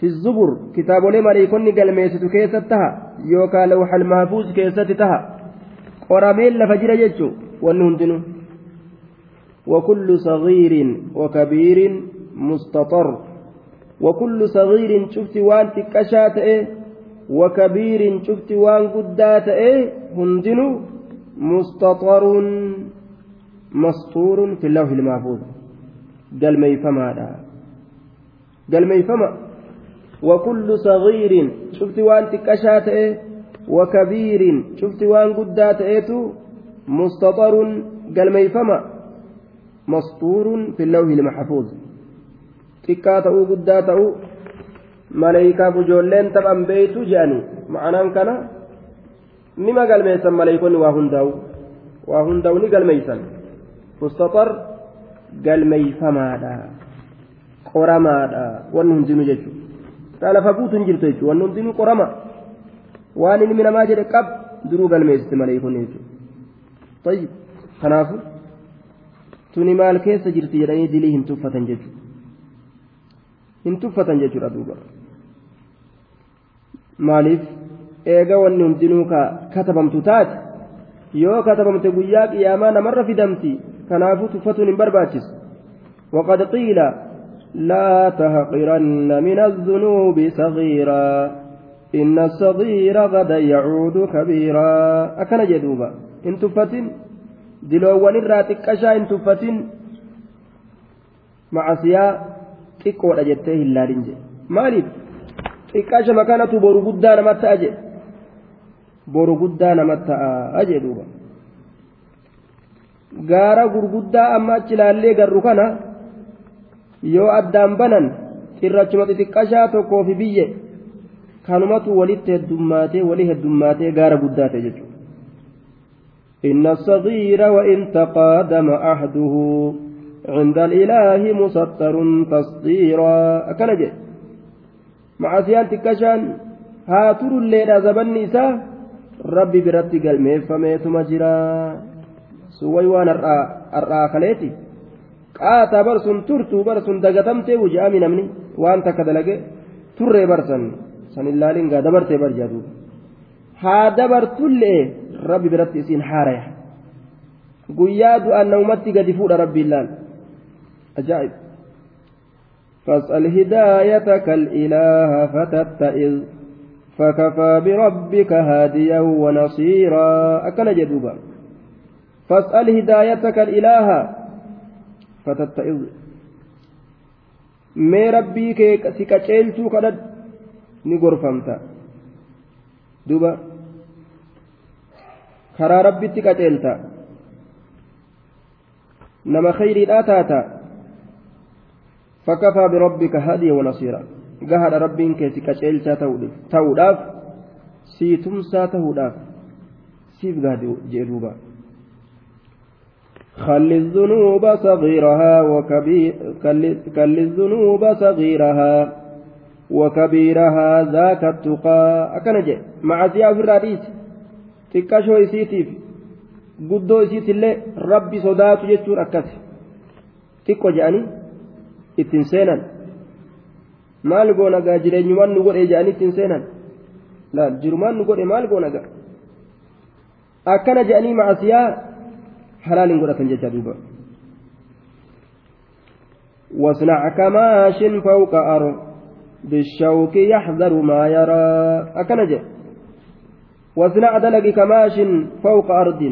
في الزبر كتاب لما ليكن قلميسة كيسة تها يوكا لوح المحفوظ كيسة تها قرامين لفجر يجو والنهندنو وكل صغير وكبير مستطر وكل صغير شفتي وانت كشات إيه وكبير شفت وان قدات ايه هندن مستطر مسطور في اللوح المحفوظ قال ميفما هذا قال ميفما وكل صغير شفت وان تكشات ايه وكبير شفت وان قدات ايتو مستطر قال ميفما مسطور في اللوح المحفوظ تكاته قداته maleeykaaf ijoolleen taphan beeytu jedhanii ma'anaan kana nima magalmeessan maleeykonni waa hundaa'u waa hundaa'u ni galmeeysan mustaxar galmeeyfamaadha qoramaadha wanni hundinuu jechuudha taa lafa guutuun jirtu jechuudha wanni hundinuu qorama waan ilmi namaa jedhe qab duruu galmeessite maleeykonni jechuudha tayyib kanaafu tuni maal keessa jirti jedhanii dilii hin tuffatan jechuudha hin tuffatan jechuudha duuba. maaliif eega wanni hundinuu ka katabamtu taate yoo katabamte guyyaa qiyaamaa namarra fidamti kanaafuu tuffatuun hin barbaachisu waqad qiila laa tahqiranna min azunuubi sagiiraa inna asagiira gada yacuudu kabiiraa akkana jee duuba hin tuffatin diloowwanirraa xiqqashaa hin tuffatin macasiyaa xiqqoodha jettee hin laalin jedhe maaliif boru guddaa nama ta'a jedhuba gaara gurguddaa ammaa cilaalee garru kana yoo addaan banan xirrachuma xixiqqashaa tokko fi biyye kallumatu walitti heddummaatee walitti gaara guddaa ta'e jechuudha. inna sadii raawwataa inni taa'a damaa'a haduhuu indhal illaa himu sad-tarruun tas-dhiiraa akkana jechuudha. macasiyaan xiqqashaan haa turulleedha zabanni isaa rabbi biratti galmeeffameetuma sun suway waan har'aa kaleeti qaataa barsun turtuu barsun dagatamtee wuja'ami namni waan takka dalagee turree barsan san illaalin gaa dabartee barjaaduu haa dabartullee rabbi biratti isiin haaraya guyyaa du'aan namumatti gadi fuudha rabbi illaan ajaa'ib فاسأل هدايتك الإله فتتئذ فكفى بربك هاديا ونصيرا أكل جدوبا فاسأل هدايتك الإله فتتئذ ما ربيك سكتيلت قدد نيغور فمتا دوبا خرى ربي سكتيلتا نما خيري لا تا فكفى بربك هاديا ونصيرا قهر ربين كيتي كشيل تاوداف سيتمسى تاوداف سيف قهدي جيروبا خل الذنوب صغيرها وكبير خل الذنوب صغيرها وكبيرها ذاك التقى أكنجي معزية في الرئيس تكاشو إسيتيف قدو إسيت الله ربي صدات يجتور أكاسي تكو جاني ittiin seenan maal goona gaa jireenyumaan nu godhe jedhanii ittiin seenan laal jirumaan nu godhe maal goona gaa akkana jedhanii macasiyaa halaaliin godhatan jecha duuba واصنع كماش فوق أرض بالشوك يحذر ما يرى أكنجه واصنع دلق كماش فوق أرض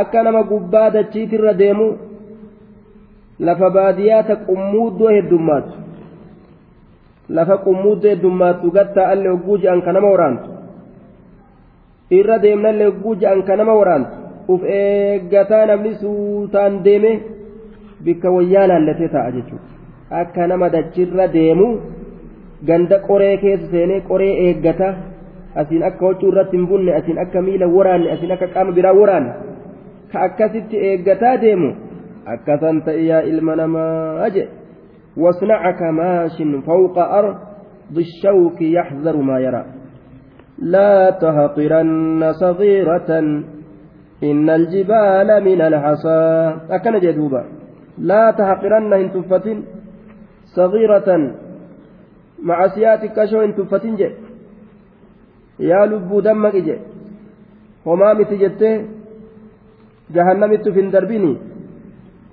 akka nama gubbaa dachiitirra deemu lafa baadiyyaa ta qummuuddoo heddummaattu lafa qummuuddoo heddummaattu gattaa allee hogguu je'an kan nama waraantu irra deemnalle hogguu je'an ka nama waraantu uf eeggataa namni suutaan deeme bikka wayyaa laallatee taa'a jechuudha akka nama dachirra deemu ganda qoree keessa seenee qoree eeggata asiin akka huccuu irratti hin bunne asiin akka miila waraanne asiin akka qaama biraa waraanne ka akkasitti eeggataa deemu. akkasan ta'e yaa ilma namaa jedhe wasnaca kamaashin fawqa ardi shawki yaxdaru maa yaraa laa tahaqiranna sagiiratan إن الجبال من الحصى أكن جدوبا لا تحقرن إن تفتن صغيرة مع سياتك شو إن تفتن جي يا لب دمك جي وما متجت جهنم تفن دربيني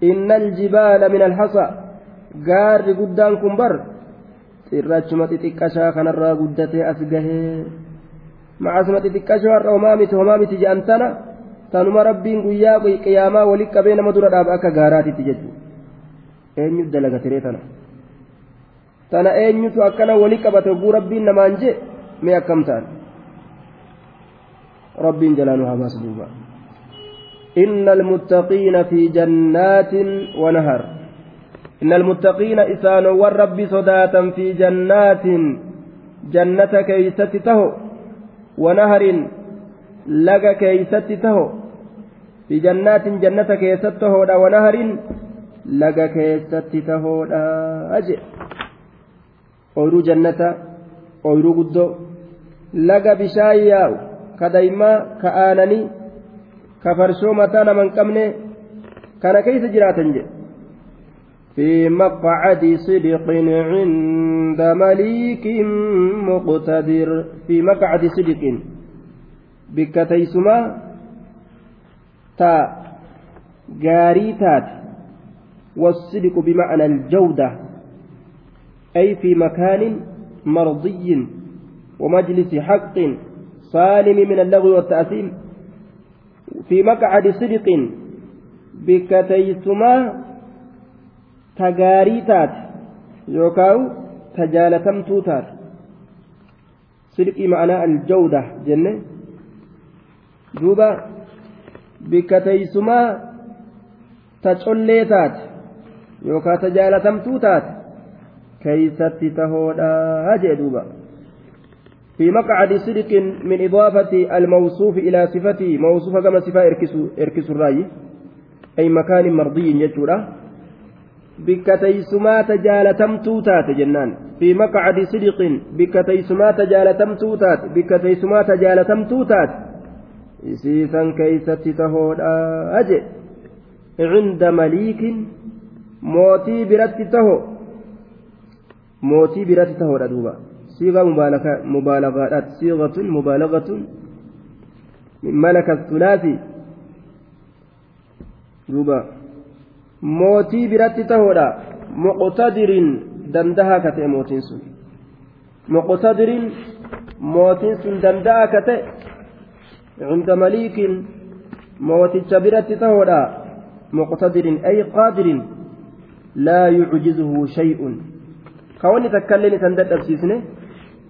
inna aljibaala min alhasa gaarri guddaan kun bar xirrachuma xixiqqashaa kanarraa guddatee as gahee macasuma xixiqqashaa har'a homaa miti homaa je'antana tanuma rabbiin guyyaa qiyaamaa walit qabee nama dura dhaaba akka gaaraatitti jechuudha eenyu dalagatiree tana tana eenyutu akkana walit qabate oguu rabbiin namaan jee mee akkam ta'an rabbiin jalaanu habaas إن المتقين في جنات ونهر إن المتقين إسان والرب صداتا في جنات جنة كيستته ونهر لقى كيستته في جنات جنة كيستته ونهر لقى كيستته أجئ أورو jannata أورو قدو laga bishaan yaa'u ka daa'imaa ka farsoo من nama كان qabne kana keessa في مقعد صدق عند مليك مقتدر في مقعد صدق بكتيسما تا جاريتات والصدق بمعنى الجودة أي في مكان مرضي ومجلس حق سالم من اللغو والتأثيم fiimarka adii sibiilaan bikkateessuma ta'gaariitaat yookaan ta'jaalatamtuutaat sibiila ma'aanaa aljawuda jennee duuba bikkateessuma ta'galeetaat yookaan ta'jaalatamtuutaat tamsa'aa ta'oodha jechuudha. في مقعد صدق من إضافة الموصوف إلى صفته موصوفة كما صفة إركس الرأي أي مكان مرضي يجورة بكتيسما تجالتم توتات جنان في مقعد صدق بكتيسما تجالتم توتات بكتيسما تجالتم توتات إسيسا كيست تهود أجئ عند مليك موتي برت تهو موتي برت تهو دوبا صيغة مبالغة مبالغات صيغة مبالغة من ملك الثلاثي دوبا موتي برات تهورا مقتدر دندها كتئ موتين سن مقتدر موتين سن دندها كتئ عند مليك موتي برات تهورا مقتدر أي قادر لا يعجزه شيء كوني تكلني تندد أبسيسني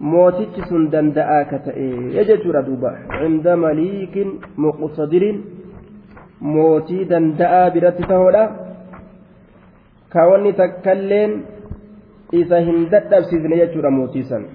mootichi sun danda'aa ka ta'e jechuudha duuba cinda maliikin muqsadiriin mootii danda'aa biratti tahoodha ka wanni takkailleen isa hin dadhabsiisne jechuudha mootii san